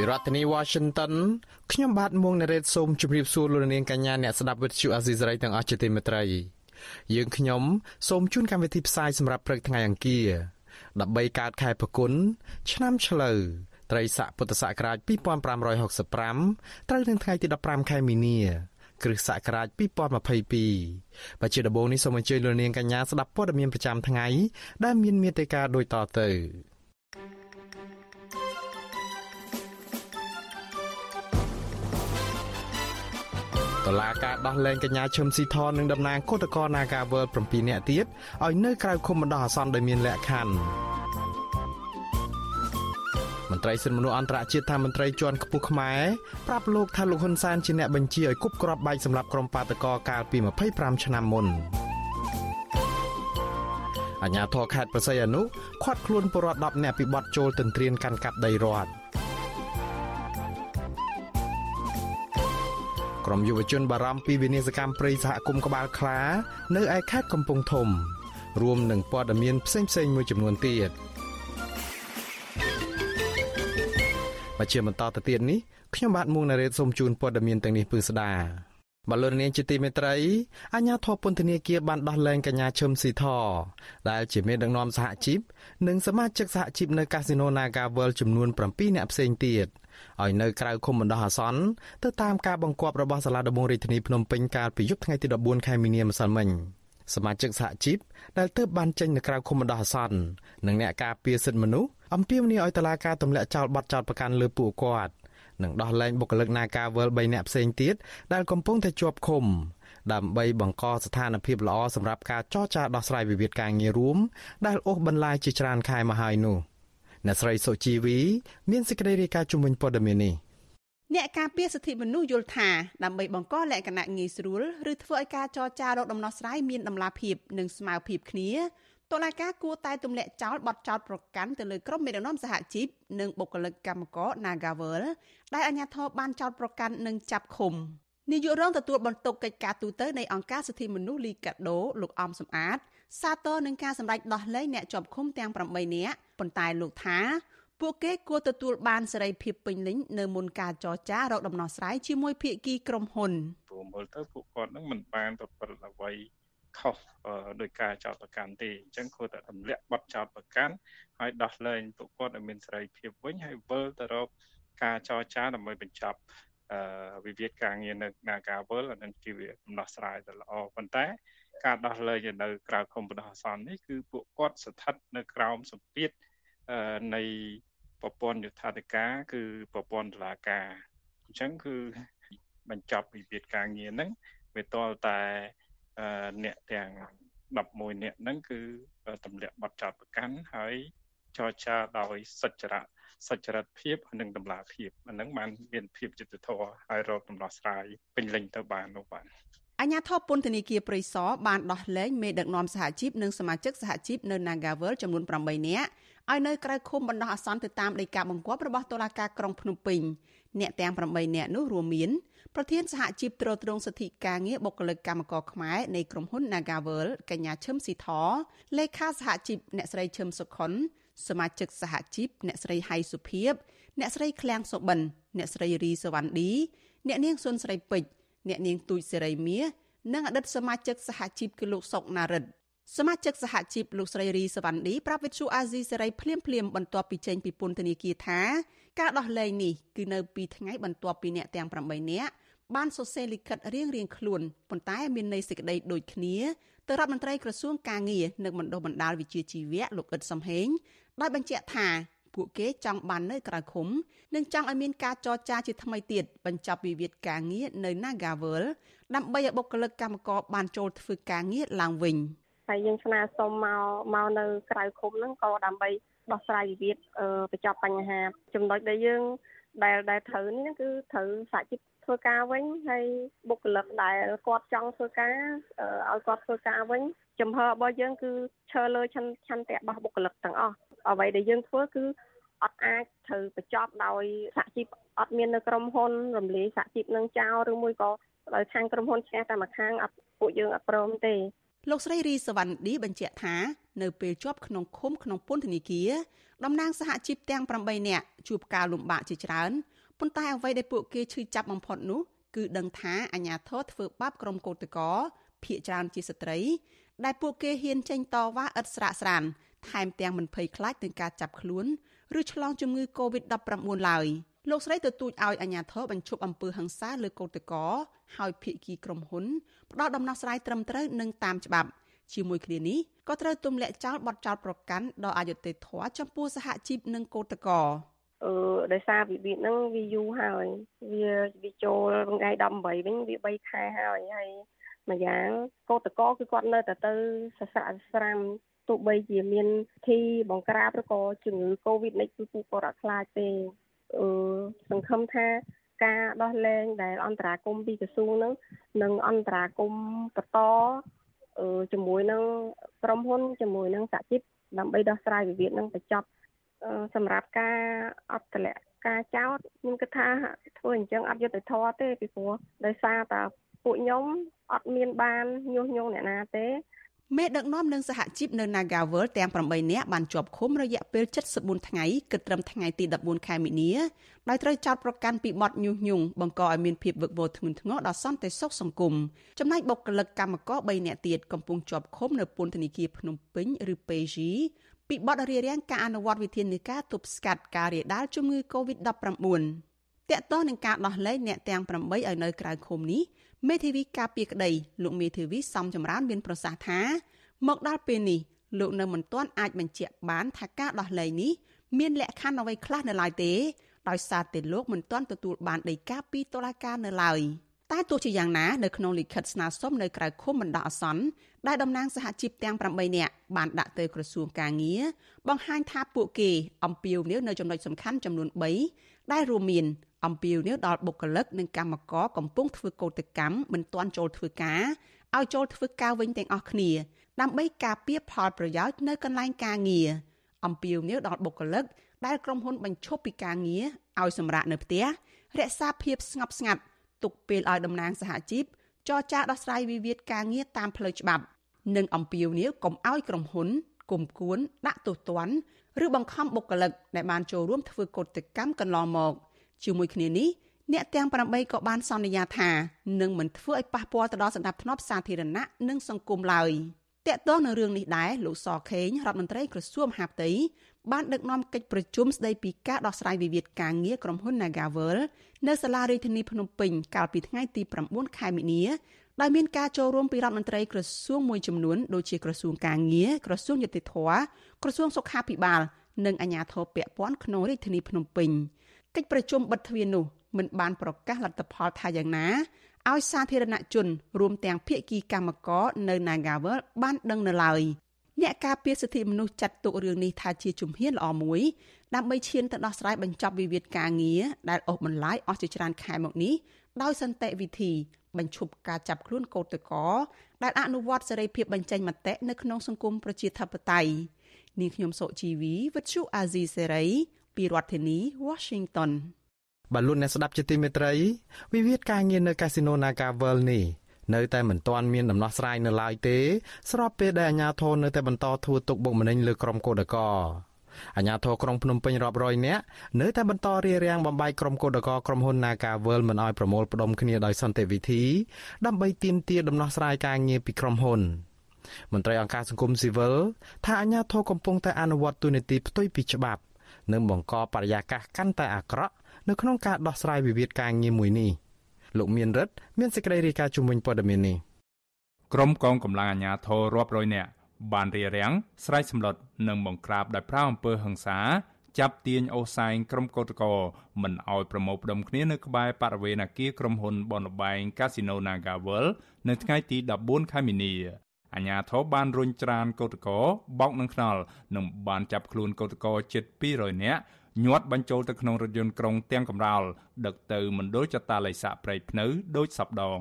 ពីរដ្ឋធានី Washington ខ្ញុំបាទមួងណារ៉េតសូមជម្រាបសួរលោកនាងកញ្ញាអ្នកស្ដាប់វិទ្យុអាស៊ីសេរីទាំងអស់ជាទីមេត្រីយើងខ្ញុំសូមជូនកម្មវិធីផ្សាយសម្រាប់ព្រឹកថ្ងៃអង្គារ13កើតខែផល្គុនឆ្នាំឆ្លូវត្រីស័កពុទ្ធសករាជ2565ត្រូវនឹងថ្ងៃទី15ខែមីនាគ្រិស្តសករាជ2022បច្ចុប្បន្ននេះសូមអញ្ជើញលោកនាងកញ្ញាស្ដាប់ព័ត៌មានប្រចាំថ្ងៃដែលមានមេត្តាដូចតទៅ តឡាការដោះលែងកញ្ញាឈឹមស៊ីធននិងតំណាងគឧតកោ Nagawal 7នាក់ទៀតឲ្យនៅក្រៅឃុំបណ្ដោះអាសន្នដោយមានលក្ខខណ្ឌមន្ត្រីសិទ្ធិមនុស្សអន្តរជាតិថាមន្ត្រីជាន់ខ្ពស់ខ្មែរប្រាប់លោកថាលោកហ៊ុនសែនជាអ្នកបញ្ជាឲ្យគប់គ្រាប់បែកសម្រាប់ក្រុមបាតកោកាលពី25ឆ្នាំមុនអញ្ញាធរខេត្តប្រស័យអនុខាត់ខ្លួនពលរដ្ឋ10នាក់ពីបទចូលទន្ទ្រានកាន់កាប់ដីរដ្ឋ ក្រុមយុវជនបារម្ភពីវិនាសកម្មព្រៃសហគមន៍ក្បាលខ្លា នៅឯខេត្តកំពង់ធំ រួមនឹងព័ត៌មានផ្សេងៗមួយចំនួនទៀតបជាបន្តទៅទៀតនេះខ្ញុំបាទមួងណារ៉េតសូមជូនព័ត៌មានទាំងនេះពឺស្ដាបលរនាងជាទីមេត្រីអញ្ញាធរពន្ធនាគារបានដោះលែងកញ្ញាឈឹមស៊ីធដែលជាមេដឹកនាំសហជីពនិងសមាជិកសហជីពនៅកាស៊ីណូ Naga World ចំនួន7នាក់ផ្សេងទៀត ឲ្យនៅក្រៅឃុំបណ្ដោះអាសន្នទៅតាមការបង្គាប់របស់សាលាដំបងរាជធានីភ្នំពេញកាលពីយប់ថ្ងៃទី14ខែមីនាម្សិលមិញសមាជិកសហជីពដែលទើបបានចេញនៅក្រៅឃុំបណ្ដោះអាសន្ននិងអ្នកការពារសិទ្ធិមនុស្សអំពាវនាវឲ្យតុលាការទម្លាក់ចោលបទចោទប្រកាន់លើពួកគាត់និងដោះលែងបុគ្គលិក Nagawal 3នាក់ផ្សេងទៀតដែលកំពុងតែជាប់ឃុំដើម្បីបង្កស្ថានភាពល្អសម្រាប់ការចរចាដោះស្រាយវិវាទការងាររួមដែលអូសបន្លាយជាច្រើនខែមកហើយនោះ អ្នកស្រីសុជីវី មានសេចក្តីរាយការណ៍ជំវិញព័ត៌មាននេះអ្នកការពារសិទ្ធិមនុស្សយល់ថាដើម្បីបង្កលក្ខណៈងាយស្រួលឬធ្វើឲ្យការចរចារកដំណោះស្រាយមានដំណាភាពនិងស្មើភាពគ្នាតុលាការគួរតែទម្លាក់ចោលបទចោទប្រកាន់ទៅលើក្រុមមេដឹកនាំសហជីពនិងបុគ្គលិកកម្មករ Nagawal ដែលអាជ្ញាធរបានចោទប្រកាន់និងចាប់ឃុំនាយករងទទួលបន្ទុកកិច្ចការទូតនៃអង្គការសិទ្ធិមនុស្សលីកាដូលោកអំសំអាត សាទរនឹងការសម្ដែងដោះលែងអ្នកជាប់ឃុំទាំង8នាក់ ប៉ុន្តែលោកថា ពួកគេគួរទទួលបានសេរីភាពពេញលេញនៅមុនការចរចារកដំណោះស្រាយជាមួយភាគីក្រុមហ៊ុនព្រោះមើលទៅពួកគាត់នឹងមិនបានប្រព្រឹត្តអ្វីខុសដោយការចោទប្រកាន់ទេអញ្ចឹងគួរតែទម្លាក់បទចោទប្រកាន់ហើយដោះលែងពួកគាត់ឲ្យមានសេរីភាពវិញហើយវិលទៅរកការចរចាដើម្បីបញ្ចប់វិវាទការងារនៅ Nagawal អានឹងជាដំណោះស្រាយទៅល្អប៉ុន្តែ ការដោះលែងនៅក្រៅឃុំបណ្ដោះអាសន្ននេះគឺពួកគាត់ស្ថិតនៅក្រោមសម្ពាធ នៃប្រព័ន្ធយុត្ថាធិការ គឺប្រព័ន្ធតុលាការអញ្ចឹងគឺបញ្ចប់វិវាទការងារហ្នឹងវាតលតែអ្នកទាំង11អ្នកហ្នឹងគឺទម្លាក់បទចោទប្រកាន់ហើយចរចាដោយសច្ចរៈសច្ចរិតភាពនិងតម្លាភាពអានឹងបានមានភាពយុត្តិធម៌ហើយរកដំណោះស្រាយពេញលេញទៅបាននោះបាទអញ្ញាធិបពន្ធនាគារព្រៃសរបានដោះលែងមេដឹកនាំសហជីពនិងសមាជិកសហជីពនៅ Nagawal ចំនួន8នាក់ ឲ្យនៅក្រៅឃុំបណ្ដោះអាសន្នទៅតាមដីកាបង្គាប់របស់តុលាការក្រុងភ្នំពេញអ្នកទាំង8នាក់នោះរួមមានប្រធានសហជីពត្រួតត្រងសិទ្ធិការងារបុគ្គលិកកម្មករខ្មែរនៃក្រុមហ៊ុន Nagawal កញ្ញាឈឹមស៊ីធលេខាសហជីពអ្នកស្រីឈឹមសុខុនសមាជិកសហជីពអ្នកស្រីហៃសុភីបអ្នកស្រីឃ្លាំងសុបិនអ្នកស្រីរីសវណ្ឌីអ្នកនាងសុនស្រីពេជ្រអ្នកនាងទូចសេរីមាសនិងអតីតសមាជិកសហជីពគឺលោកសុកណារិទ្ធ សមាជិកសហជីពលោកស្រីរីសវណ្ឌីប្រាប់វិទ្យុអាស៊ីសេរីភ្លាមភ្លាមបន្ទាប់ពីចេញពីពន្ធនាគារថាការដោះលែងនេះគឺនៅពីថ្ងៃបន្ទាប់ពីអ្នកទាំង8នាក់បានសរសេរលិខិតរៀងរៀងខ្លួនប៉ុន្តែមានន័យសេចក្តីដូចគ្នាទៅរដ្ឋមន្ត្រីក្រសួងការងារនិងបណ្ដុះបណ្ដាលវិជ្ជាជីវៈលោកអ៊ិតសំហេងដោយបញ្ជាក់ថាពួកគេចង់បាននៅក្រៅឃុំនិងចង់ឲ្យមានការចរចាជាថ្មីទៀតបញ្ចប់វិវាទការងារនៅ Nagawal ដើម្បីឲ្យបុគ្គលិកកម្មករបានចូលធ្វើការងារឡើងវិញ ហើយយើងស្នើសុំមកមកនៅក្រៅឃុំហ្នឹងក៏ដើម្បីដោះស្រាយវិវាទបញ្ចប់បញ្ហា ចំណុចដែលយើងដែលដែលត្រូវនេះគឺត្រូវសហជីពធ្វើការវិញហើយបុគ្គលិកដែលគាត់ចង់ធ្វើការឲ្យគាត់ធ្វើការវិញចំហរបស់យើងគឺឈើលើឆន្ទៈរបស់បុគ្គលិកទាំងអស់អ្វីដែលយើងធ្វើគឺអត់អាចត្រូវបញ្ចប់ដោយសហជីពអត់មាននៅក្រុមហ៊ុនរំលាយសហជីពនឹងចោលឬមួយក៏ដោយខាងក្រុមហ៊ុនឈ្នះតែម្ខាងអត់ពួកយើងអត់ព្រមទេ លោកស្រីរីសវណ្ណឌីបញ្ជាក់ថានៅពេលជាប់ក្នុងឃុំក្នុងពន្ធនាគារតំណាងសហជីពទាំង8នាក់ជួបការលំបាកជាច្រើនប៉ុន្តែអ្វីដែលពួកគេឈឺចាប់បំផុតនោះគឺដឹងថាអាញាធរធ្វើបាបក្រុមកោតក្រភៀកច្រើនជាស្ត្រី ដែលពួកគេហ៊ានចេញតវ៉ាឥតស្រាកស្រានថែមទាំងមិនភ័យខ្លាចនឹងការចាប់ខ្លួនឬឆ្លងជំងឺ Covid-19 ឡើយ លោកស្រីទទូចឲ្យអាជ្ញាធរបញ្ឈប់អំពើហិង្សាលើកោតក្រហើយភាគីក្រុមហ៊ុនផ្ដល់ដំណោះស្រាយត្រឹមត្រូវនិងតាមច្បាប់ជាមួយគ្នានេះក៏ត្រូវទម្លាក់ចោលបទចោទប្រកាន់ដល់អយុត្តិធម៌ចំពោះសហជីពនិងកោតក្រអឺដោយសារវិវាទហ្នឹងវាយូរហើយវាវាចូលថ្ងៃ18វិញវា3ខែហើយហើយម្យ៉ាងកោតកោគឺគាត់នៅតែទៅសស្រាក់ស្រាំទោះបីជាមានធីបង្ក្រាបឬក៏ជំងឺ Covid នេះគឺពួកគាត់អត់ខ្លាចទេអឺ សង្ឃឹមថាការដោះលែងដែលអន្តរាគមពីក្រសួងនឹងនឹងអន្តរាគមបន្តអឺជាមួយនឹងក្រុមហ៊ុនជាមួយនឹងសហជីពដើម្បីដោះស្រាយវិវាទនឹងបញ្ចប់សម្រាប់ការអត់តម្លាក់ការចោតខ្ញុំគិតថាធ្វើអញ្ចឹងអត់យុត្តិធម៌ទេពីព្រោះដោយសារតែពួកខ្ញុំអត់មានបានញុះញង់អ្នកណាទេ មេដឹកនាំនិងសហជីពនៅ Nagavel ទាំង8នាក់បានជាប់ឃុំរយៈពេល74ថ្ងៃគិតត្រឹមថ្ងៃទី14ខែមីនាដោយត្រូវចោទប្រកាន់ពីបទញុះញង់បង្កឲ្យមានភាពវឹកវរធ្ងន់ធ្ងរដល់សន្តិសុខសង្គមចំណែកបុគ្គលិកកម្មករ3នាក់ទៀតកំពុងជាប់ឃុំនៅពន្ធនាគារភ្នំពេញឬ PG ពីបទរារាំងការអនុវត្តវិធានការទប់ស្កាត់ការរាលដាលជំងឺ Covid-19 តកតងនឹងការដោះលែងអ្នកទាំង8ឲ្យនៅក្រៅឃុំនេះ មេធាវីការពារក្តីលោកមេធាវីសំចម្រើនមានប្រសាសន៍ថាមកដល់ពេលនេះលោកនៅមិនទាន់អាចបញ្ជាក់បានថាការដោះលែងនេះមានលក្ខខណ្ឌអ្វីខ្លះនៅឡើយទេដោយសារតែលោកមិនទាន់ទទួលបានដីកាពីតុលាការនៅឡើយតែទោះជាយ៉ាងណានៅក្នុងលិខិតស្នើសុំនៅក្រៅឃុំបណ្ដោះអាសន្នដែលតំណាងសហជីពទាំង8នាក់បានដាក់ទៅក្រសួងកាងារបង្ហាញថាពួកគេអំពាវនាវនៅចំណុចសំខាន់ចំនួន3ដែលរួមមាន អំពាវនាវដល់បុគ្គលិកនិងកម្មករកំពុងធ្វើកោតកម្មមិនទាន់ចូលធ្វើការឲ្យចូលធ្វើការវិញទាំងអស់គ្នា ដើម្បីការពារផលប្រយោជន៍នៅកន្លែងការងារអំពាវនាវដល់បុគ្គលិកដែលក្រុមហ៊ុនបញ្ឈប់ពីការងារឲ្យសម្រាកនៅផ្ទះរក្សាភាពស្ងប់ស្ងាត់ទុកពេលឲ្យតំណាងសហជីពចរចាដោះស្រាយវិវាទការងារតាមផ្លូវច្បាប់ និងអំពាវនាវកុំឲ្យក្រុមហ៊ុនគុំគួនដាក់ទោសទណ្ឌឬបង្ខំបុគ្គលិកដែលបានចូលរួមធ្វើកុតកម្មកន្លងមក ជាមួយគ្នានេះអ្នកទាំង8ក៏បានសន្យាថានឹងមិនធ្វើឲ្យប៉ះពាល់ទៅដល់សន្តិភាពសាធារណៈនិងសង្គមឡើយតកតងនឹងរឿងនេះដែរលោកសខេងរដ្ឋមន្ត្រីក្រសួងមហាផ្ទៃបានដឹកនាំកិច្ចប្រជុំស្ដីពីការដោះស្រាយវិវាទការងារក្រុមហ៊ុន Nagavel នៅសាលារាជធានីភ្នំពេញកាលពីថ្ងៃទី9ខែមីនាដោយមានការចូលរួមពីរដ្ឋមន្ត្រីក្រសួងមួយចំនួនដូចជាក្រសួងការងារក្រសួងយុតិធធក្រសួងសុខាភិបាល និងអាជ្ញាធរពាក់ព័ន្ធក្នុងរាជធានីភ្នំពេញ កិច្ចប្រជុំបិទទ្វារនោះមិនបានប្រកាសលទ្ធផលថាយ៉ាងណាឲ្យសាធារណជនរួមទាំងភាគីកម្មករនៅ Nagavel បានដឹងនៅឡើយអ្នកការពារសិទ្ធិមនុស្សចាត់ទុករឿងនេះថាជាជំហានល្អមួយដើម្បីឈានទៅដោះស្រាយបញ្ចប់វិវាទការងារដែលអូសបន្លាយអស់ជាច្រើនខែមកនេះដោយសន្តិវិធី បញ្ឈប់ការចាប់ខ្លួនកោតក្រដែលអនុវត្តសេរីភាពបញ្ចេញមតិនៅក្នុងសង្គមប្រជាធិបតេយ្យនាងខ្ញុំសុជីវីវិទ្យុអាស៊ីសេរី ពីរដ្ឋធានី Washington បាទលោកអ្នកស្ដាប់ជាទីមេត្រីវិវាទការងារនៅកាស៊ីណូ Naga World នេះនៅតែមិនទាន់មានដំណោះស្រាយនៅឡើយទេ ស្របពេលដែលអាជ្ញាធរនៅតែបន្តធ្វើទុកបុកម្នេញលើក្រុមកោដកអាជ្ញាធរក្រុងភ្នំពេញរាប់រយនាក់នៅតែបន្តរារាំងបំបីក្រុមកោដកក្រុមហ៊ុន Naga World មិនឲ្យប្រមូលផ្ដុំគ្នាដោយសន្តិវិធី ដើម្បីទាមទារដំណោះស្រាយការងារពីក្រុមហ៊ុនមន្ត្រីអង្គការសង្គមស៊ីវិលថាអាជ្ញាធរកំពុងតែអនុវត្តទូនីតិផ្ទុយពីច្បាប់ និងបង្កបរិយាកាសកាន់តែអាក្រក់នៅក្នុងការដោះស្រាយវិវាទការងារមួយនេះលោកមានរិទ្ធមានសេចក្តីរាយការណ៍ជំវិញព័ត៌មាននេះក្រុមកងកម្លាំងអាជ្ញាធររាប់រយនាក់បានរៀបរៀងស្រែកសម្លុតនិងបង្ក្រាបដោយប្រើអំពើហិង្សាចាប់ទាញអូសែងក្រុមកោតក្រមិនអោយប្រមូលផ្ដុំគ្នានៅក្បែរបរិវេណអគារក្រុមហ៊ុនបនលបែង Casino NagaWorld នៅថ្ងៃទី14ខែមីនា អាញាធរបានរុញច្រានកោតកោបោកនឹងខ្នល់និងបានចាប់ខ្លួនកោតកោជិត200នាក់ញាត់បញ្ចូលទៅក្នុងរថយន្តក្រុងទាំងកំរោលដឹកទៅមណ្ឌលចតាឡៃសាព្រៃភ្នៅដូចសពដង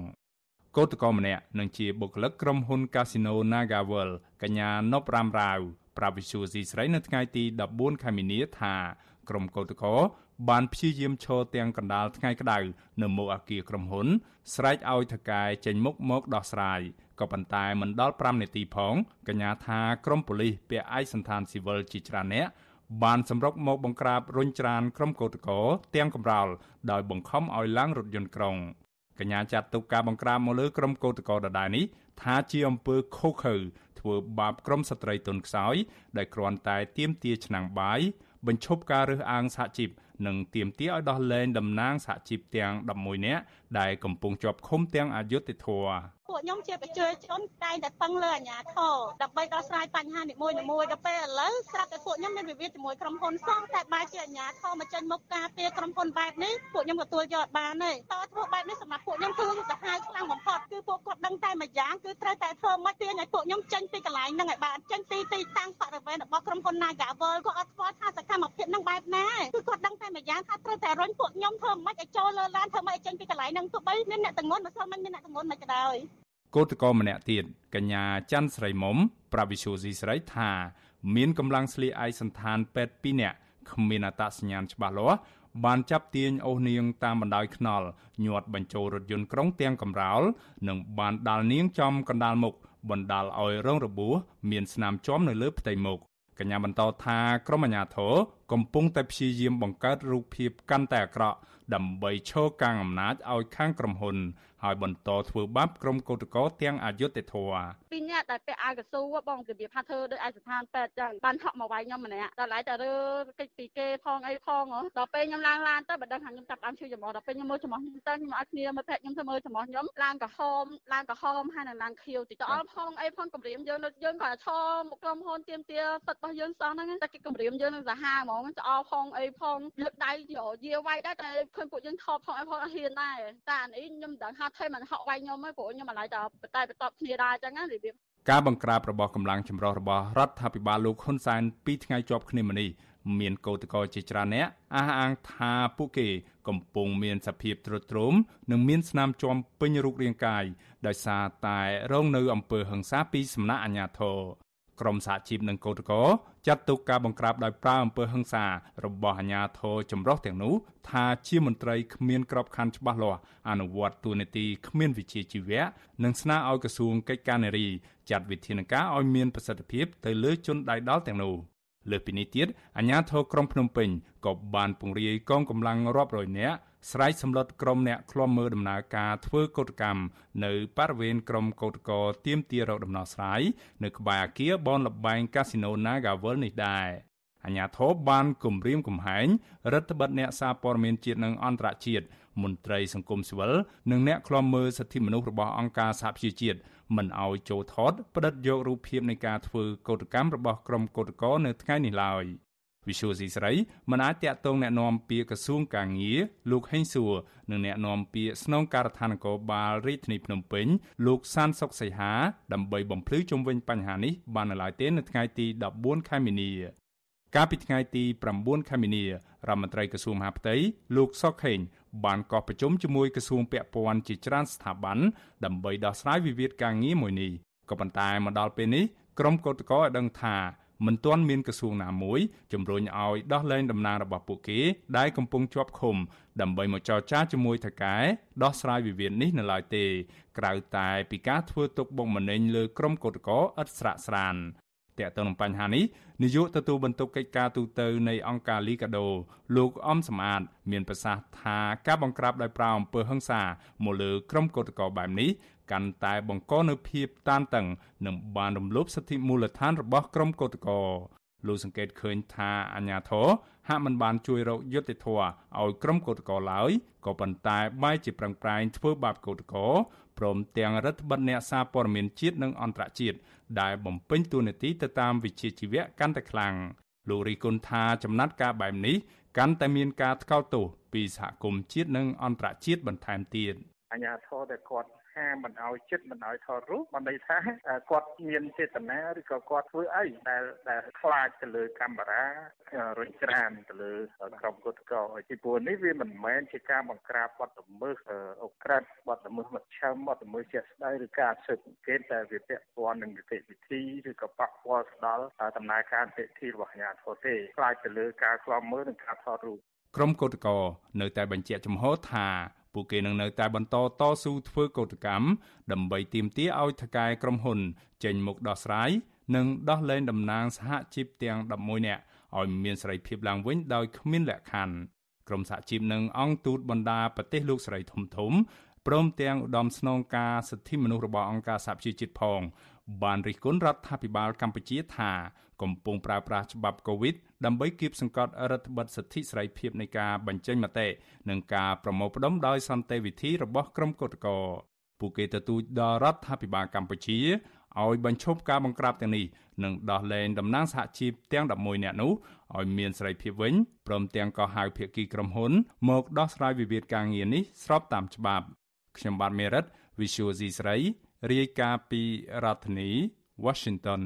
កោតក្រម្នាក់នឹងជាបុគ្គលិកក្រុមហ៊ុន Casino Nagavel កញ្ញានប់រ៉ាំរាវប្រាវិសុយស៊ីស្រីនៅថ្ងៃទី14ខែមីនាថាក្រុមកោតក្របានព្យាយាមឈរទាំងកណ្ដាលថ្ងៃក្តៅនៅមុខអគារក្រុមហ៊ុនស្រែកឲ្យថកែចេញមុខមកដោះស្រាយ ក៏ប៉ុន្តែមិនដល់5នាទីផងកញ្ញាថាក្រុមប៉ូលីសពាក់ឯកសណ្ឋានស៊ីវិលជាច្រើនអ្នកបានសម្រុកមកបង្ក្រាបរុញច្រានក្រុមកោតក្រទាំងកំរោលដោយបង្ខំឲ្យឡើងរថយន្តក្រុងកញ្ញាចាត់ទុកការបង្ក្រាបមកលើក្រុមកោតក្រដដែលនេះថាជាអំពើខុសខើធ្វើបាបក្រុមស្ត្រីទុនខ្សោយដែលគ្រាន់តែទាមទារឆ្នាំងបាយបញ្ឈប់ការរើសអើងសហជីព និងទាមទារឲ្យដោះលែងតំណាងសហជីពទាំង11នាក់ដែលកំពុងជាប់ឃុំទាំងអយុធធរពួកខ្ញុំជាប្រជាជនតែងតែពឹងលើអាជ្ញាធរដើម្បីដោះស្រាយបញ្ហានីមួយៗដល់ពេលឥឡូវស្រាប់តែពួកខ្ញុំមានវិវាទជាមួយក្រុមហ៊ុនសោះតែបែរជាអាជ្ញាធរមកចេញមុខការពារក្រុមហ៊ុនបែបនេះពួកខ្ញុំទទួលយកបានទេតើធ្វើបែបនេះសម្រាប់ពួកខ្ញុំគឺសាហាវខ្លាំងបំផុតគឺពួកគាត់ដឹងតែមួយយ៉ាងគឺត្រូវតែធ្វើមកទាញឲ្យពួកខ្ញុំចេញពីកន្លែងហ្នឹងឲ្យបានចេញពីទីតាំងបរិវេណរបស់ក្រុមហ៊ុន Nagavel គាត់អត់ស្គាល់ថាសកម្មភាពហ្នឹងបែបណាគឺ ថាត្រូវតែរុញពួកខ្ញុំធ្វើមិនឲ្យចូលលើឡានធ្វើមិនឲ្យចេញពីកន្លែងហ្នឹងទោះបីមានអ្នកទាំងងន់មិនស្គាល់មិនមានអ្នកទាំងងន់មិនក៏ដោយកោតក្រម្នាក់ទៀតកញ្ញាច័ន្ទស្រីមុំប្រាវិសុស៊ីស្រីថាមានកម្លាំងស្លៀកឯកសន្តានពេទ្យ2នាក់គ្មានអត្តសញ្ញាណច្បាស់លាស់បានចាប់ទាញអូសនាងតាមបណ្ដោយខ្នល់ញាត់បញ្ចូលរថយន្តក្រុងទាំងកំរោលនិងបានដាល់នាងចំកណ្ដាលមុខបណ្ដាលឲ្យរងរបួសមានស្នាមជាំនៅលើផ្ទៃមុខកញ្ញាបន្តថាក្រុមអាជ្ញាធរ កំពុងតែព្យាយាមបង្កើតរូបភាពកាន់តែអាក្រក់ដើម្បីឈរកាងអំណាចឲ្យខាងក្រុមហ៊ុនហើយបន្តធ្វើបាបក្រុមកោតក្រទាំងអយុធធរពីរនាក់ដែលពាក់អាវកស៊ូបងរបៀបថាធ្វើដោយឯកស្ថានពេទ្យចឹងបានហក់មកវាយខ្ញុំម្នាក់ដល់ឡៃតែរើកិច្ចពីគេផងអីផងដល់ពេលខ្ញុំឡើងឡានទៅបើដឹងថាខ្ញុំចាប់បានជួយចំអដល់ពេលខ្ញុំមើលចំអខ្ញុំទៅខ្ញុំឲ្យគ្នាមើលភ័ក្រខ្ញុំទៅមើលចំអខ្ញុំឡើងក្រហមឡើងក្រហមហើយនឹងឡើងខៀវតិចដល់ផងអីផងគម្រាមយើងយើងក៏ឈរមកក្រុមហ៊ុនទៀមទាសិតរបស់យើងសោះហ្នឹងតែគេគម្រាមយើងនឹងសាហាវហ្មងច្អល់ផងអីផងលើកដៃយាវាយដែរតែឃើញពួកយើងថតផងអីផងអត់ហ៊ានដែរតែអានេះខ្ញុំមិនដឹងថាថេមិនហក់វាយខ្ញុំហ្នឹងព្រោះខ្ញុំមិនឡៃតែតែបន្ទាប់គ្នាដែរអញ្ចឹងណារបៀបការបង្ក្រាបរបស់កម្លាំងចម្រុះរបស់រដ្ឋាភិបាលលោកហ៊ុនសែនពីថ្ងៃជាប់គ្នាមកនេះមានកោតក្រជាច្រើនអ្នកអះអាងថាពួកគេកំពុងមានសភាពទ្រុឌទ្រោមនិងមានស្នាមជាំពេញរូបរាងកាយដោយសារតែរងនៅអំពើហិង្សាពីសំណាក់អាជ្ញាធរក្រមសហជីពនិងកោតក្រ ចាត់ទុកការបង្ក្រាបដោយប្រើអំពើហិង្សារបស់អាជ្ញាធរចម្រុះទាំងនោះថាជាមន្ត្រីគ្មានក្របខ័ណ្ឌច្បាស់លាស់អនុវត្តទូនាទីគ្មានវិជ្ជាជីវៈនិងស្នើឲ្យក្រសួងកិច្ចការនារីចាត់វិធានការឲ្យមានប្រសិទ្ធភាពទៅលើជនដៃដល់ទាំងនោះលើសពីនេះទៀតអាជ្ញាធរក្រុងភ្នំពេញក៏បានពង្រាយកងកម្លាំងរាប់រយនាក់ ស្រែកសម្លុតក្រុមអ្នកឃ្លាំមើលដំណើរការធ្វើកោតកម្មនៅបរិវេណក្រុមកោតក្រទៀមទារកដំណោះស្រាយនៅក្បែរអគារបនលបែងកាស៊ីណូ Nagavel នេះដែរអាញាធរបានគម្រាមកំហែងរដ្ឋបတ်អ្នកសារព័ត៌មានជាតិនិងអន្តរជាតិមន្ត្រីសង្គមស៊ីវិលនិងអ្នកឃ្លាំមើលសិទ្ធិមនុស្សរបស់អង្គការសហប្រជាជាតិមិនអោយចូលថតផ្តិតយករូបភាពនៃការធ្វើកោតកម្មរបស់ក្រុមកោតក្រនៅថ្ងៃនេះឡើយ។ វិសុយស៊ីស្រីមិនអាចតាក់ទងแนะនាំពាក្យក្រសួងកាងារលោកហេងសួរនិងแนะនាំពាក្យស្នងការដ្ឋាននគរបាលរាជធានីភ្នំពេញលោកសានសុកសីហាដើម្បីបំភ្លឺជុំវិញបញ្ហានេះបាននៅឡើយទេនៅថ្ងៃទី14ខែមីនា កាលពីថ្ងៃទី9ខែមីនារដ្ឋមន្ត្រីក្រសួងមហាផ្ទៃលោកសុកខេងបានកោះប្រជុំជាមួយក្រសួងពាក់ព័ន្ធជាច្រើនស្ថាប័នដើម្បីដោះស្រាយវិវាទការងារមួយនេះក៏ប៉ុន្តែមកដល់ពេលនេះក្រុមកោតក្រឲ្យដឹងថា មិនទាន់មានក្រសួងណាមួយជំរុញឲ្យដោះលែងតំណែងរបស់ពួកគេដែលកំពុងជាប់ឃុំដើម្បីមកចរចាជាមួយថកែដោះស្រាយវិវាទនេះនៅឡើយទេក្រៅតែពីការធ្វើទុកបុកម្នេញលើក្រុមកោតក្រឥតស្រាកស្រានតើតើនឹងបញ្ហានេះនាយកទទួលបន្ទុកកិច្ចការទូតនៃអង្គការលីកាដូលោកអំសំអាត មានប្រសាសន៍ថាការបង្ក្រាបដោយប្រើអំពើហិង្សាមកលើក្រុមកោតក្របែបនេះ កាន់តែបង្កនូវភាពតានតឹងនិងបានរំលោភសិទ្ធិមូលដ្ឋានរបស់ក្រុមកោតក្រលោកសង្កេតឃើញថាអាញាធរហាក់មិនបានជួយរកយុត្តិធម៌ឲ្យក្រុមកោតក្រឡើយក៏ប៉ុន្តែបែរជាប្រឹងប្រែងធ្វើបាបកោតក្រព្រមទាំងរដ្ឋបិទអ្នកសារព័ត៌មានជាតិនិងអន្តរជាតិដែលបំពេញតួនាទីទៅតាមវិជ្ជាជីវៈកាន់តែខ្លាំងលោករីគុណថាចំណាត់ការបែបនេះកាន់តែមានការថ្កោលទោសពីសហគមន៍ជាតិនិងអន្តរជាតិបន្ថែមទៀតអាញាធរដែលគាត់ ហហាមមិនឲ្យចិត្តមិនឲ្យថតរូបបានន័យថាគាត់មានចេតនាឬក៏គាត់ធ្វើអីដែលដែលខ្លាចទៅលើកាមេរ៉ារុញច្រានទៅលើក្រុមកុតកោពីព្រោះនេះវាមិនមែនជាការបង្ក្រាបបទល្មើសអូក្រិតបទល្មើសមធ្យមបទល្មើសជាក់ស្ដែងឬការស៊ើបអង្កេតតែវាពាក់ព័ន្ធនឹងនីតិវិធីឬក៏ប៉ះពាល់ដល់ដំណើរការនីតិវិធីរបស់អាជ្ញាធរទេខ្លាចទៅលើការខ្លាំមើលនិងការថតរូបក្រុមកោតក្រនៅតែបញ្ជាក់ចំហថា ពួកគេនឹងនៅតែបន្តតស៊ូធ្វើកោតកម្មដើម្បីទាមទារឲ្យថកែក្រុមហ៊ុន ចេញមុខដោះស្រាយនិងដោះលែងតំណាងសហជីពទាំង11នាក់ឲ្យមានសេរីភាពឡើងវិញដោយគ្មានលក្ខខណ្ឌក្រមសហជីពនិងអង្គទូតបណ្ដាប្រទេសលោកសេរីធំធំព្រមទាំងឧត្តមស្នងការសិទ្ធិមនុស្សរបស់អង្គការសហប្រជាជាតិផង បានរិះគន់រដ្ឋាភិបាលកម្ពុជាថា កំពុងប្រើប្រាស់ច្បាប់កូវីដ ដើម្បីគៀបសង្កត់រដ្ឋបិទសិទ្ធិសេរីភាពនៃការបញ្ចេញមតិនិងការប្រមូលផ្ដុំដោយសន្តិវិធីរបស់ក្រុមកោតក្រពួកគេទទូចដល់រដ្ឋាភិបាលកម្ពុជាឲ្យបញ្ឈប់ការបង្ក្រាបទាំងនេះនិងដោះលែងតំណាងសហជីពទាំង11នាក់នោះឲ្យមានសេរីភាពវិញព្រមទាំងក៏ហៅភាគីក្រុមហ៊ុនមកដោះស្រាយវិវាទការងារនេះស្របតាមច្បាប់ខ្ញុំបាទមេរិត Visual C ស្រីរាយការណ៍ពីរដ្ឋធានី Washington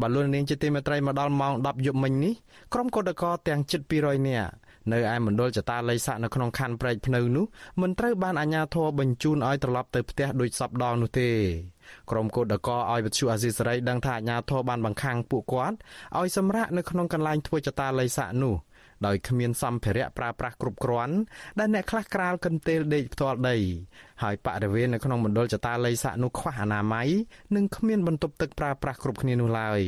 បលូននាងជាទីមេត្រីមកដល់ម៉ោង10យប់មិញនេះក្រុមកោតក្រទាំងជិត200នាក់នៅឯមណ្ឌលចតាល័យស័កនៅក្នុងខណ្ឌព្រែកភ្នៅនោះមិនត្រូវបានអាជ្ញាធរបញ្ជូនឲ្យត្រឡប់ទៅផ្ទះដោយសពដងនោះទេក្រុមកោតក្រឲ្យវិទ្យុអាស៊ីសេរីដឹងថាអាជ្ញាធរបានបង្ខាំងពួកគាត់ឲ្យសម្រាកនៅក្នុងកន្លែងធ្វើចតាល័យស័កនោះ ដោយគ្មានសម្ភារៈប្រើប្រាស់គ្រប់គ្រាន់ដែលអ្នកខ្លះក្រាលកន្ទេលដេកផ្ទាល់ដីហើយបរិវេណនៅក្នុងមណ្ឌលចតាល័យស័កនោះខ្វះអនាម័យនិងគ្មានបន្ទប់ទឹកប្រើប្រាស់គ្រប់គ្នានោះឡើយ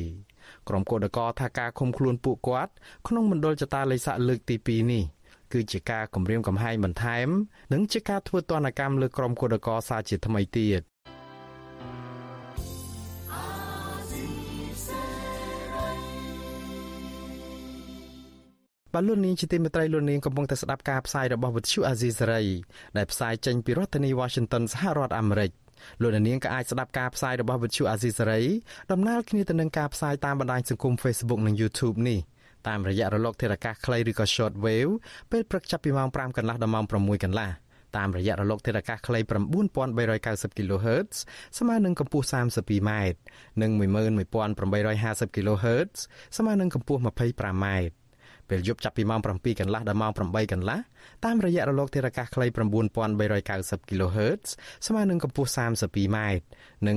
ក្រុមកោតក្រថាការឃុំខ្លួនពួកគាត់ក្នុងមណ្ឌលចតាល័យស័កលើកទី2នេះគឺជាការគម្រាមកំហែងបន្ថែម និងជាការធ្វើទណ្ឌកម្មលើក្រុមគឧតកោសាជាថ្មីទៀត បាទលោកនាងជាទីមេត្រីលោកនាងកំពុងតែស្ដាប់ការផ្សាយរបស់វិទ្យុអាស៊ីសេរីដែលផ្សាយចេញពីរដ្ឋធានី Washington សហរដ្ឋអាមេរិកលោកនាងក៏អាចស្ដាប់ការផ្សាយរបស់វិទ្យុអាស៊ីសេរីដំណើរគ្នាទៅនឹងការផ្សាយតាមបណ្ដាញសង្គម Facebook និង YouTube នេះតាមរយៈរលកធារកាសខ្លីឬក៏ Shortwave ពេលព្រឹកចាប់ពីម៉ោង5កន្លះដល់ម៉ោង6កន្លះតាមរយៈរលកធារកាសខ្លី9390 kHz ស្មើនឹងកម្ពស់ 32m និង11850 kHz ស្មើនឹងកម្ពស់ 25m ពេលយប់ចាប់ពីម៉ោង7កន្លះដល់ម៉ោង8កន្លះតាមរយៈរលកធារកាសខ្លី9390 kHz ស្មើនឹងកម្ពស់ 32m និង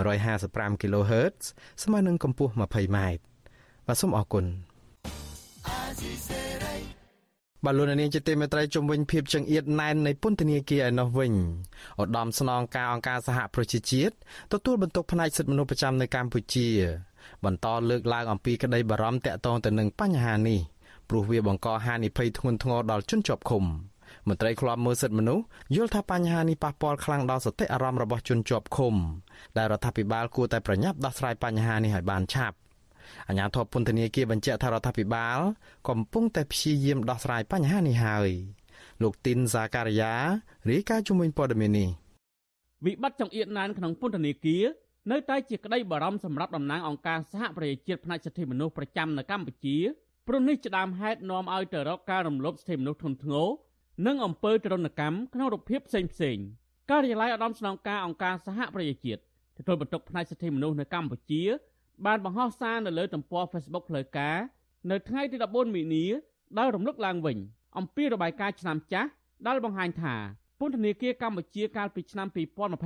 15155 kHz ស្មើនឹងកម្ពស់ 20m បាទសូមអរគុណបលូននាងជាទីមេត្រីជំវិញភាពចង្អៀតណែននៃពន្ធនាគារឯណោះវិញឧត្តមស្នងការអង្គការសហប្រជាជាតិទទួលបន្ទុកផ្នែកសិទ្ធិមនុស្សប្រចាំនៅកម្ពុជា បន្តលើកឡើងអំពីក្តីបារម្ភតាក់ទងទៅនឹងបញ្ហានេះព្រោះវាបង្កហានិភ័យធ្ងន់ធ្ងរដល់ជនជាប់ឃុំមន្ត្រីឃ្លាំមើលសិទ្ធិមនុស្សយល់ថាបញ្ហានេះប៉ះពាល់ខ្លាំងដល់សតិអារម្មណ៍របស់ជនជាប់ឃុំដែលរដ្ឋាភិបាលគួរតែប្រញាប់ដោះស្រាយបញ្ហានេះឲ្យបានឆាប់អាជ្ញាធរពន្ធនាគារបញ្ជាក់ថារដ្ឋាភិបាល កំពុងតែព្យាយាមដោះស្រាយបញ្ហានេះហើយលោកទីនសាការីយ៉ារាយការណ៍ជំនួយព័ត៌មាននេះវិបត្តិចង្អៀតណែនក្នុងពន្ធនាគារ នៅតែជាក្តីបារម្ភសម្រាប់តំណាងអង្គការសហប្រជាជាតិផ្នែកសិទ្ធិមនុស្សប្រចាំនៅកម្ពុជាព្រោះនេះជាដើមហេតុនាំឲ្យទៅរកការរំលោភសិទ្ធិមនុស្សធ្ងន់ធ្ងរនិងអំពើទរណកម្មក្នុងរូបភាពផ្សេងផ្សេងការិយាល័យឧត្តមស្នងការអង្គការសហប្រជាជាតិទទួលបន្ទុកផ្នែកសិទ្ធិមនុស្សនៅកម្ពុជា បានបង្ហោះសារនៅលើទំព័រ Facebook ផ្លូវការនៅថ្ងៃទី14មីនាដោយរំលឹកឡើងវិញអំពីរបាយការណ៍ឆ្នាំចាស់ដែលបង្ហាញថាពន្ធនាគារកម្ពុជាកាលពីឆ្នាំ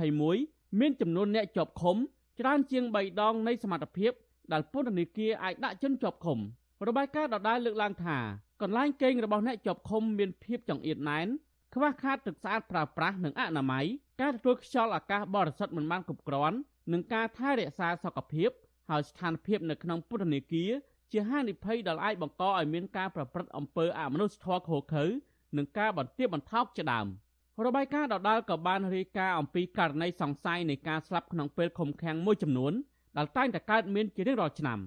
2021 មានចំនួនអ្នកជាប់ឃុំច្រើនជាង3ដងនៃសមត្ថភាពដែលពន្ធនាគារអាចដាក់ជនជាប់ឃុំរបាយការណ៍ដដែលលើកឡើងថាកន្លែងគេងរបស់អ្នកជាប់ឃុំមានភាពចង្អៀតណែនខ្វះខាតទឹកស្អាតប្រើប្រាស់និងអនាម័យការទទួលខ្យល់អាកាសបរិសុទ្ធមិនបានគ្រប់គ្រាន់និងការថែរក្សាសុខភាពហើយស្ថានភាពនៅក្នុងពន្ធនាគារជាហានិភ័យដែលអាចបង្កឲ្យមានការប្រព្រឹត្តអំពើអមនុស្សធម៌ឃោរឃៅនិងការបន្ទាបបន្ថោកជាដើម។ របាយការណ៍ដដាលក៏បានរាយការណ៍អំពីករណីសង្ស័យនៃការស្លាប់ក្នុងពេលឃុំឃាំងមួយចំនួនដែលតែងតែកើតមានជារៀងរាល់ឆ្នាំ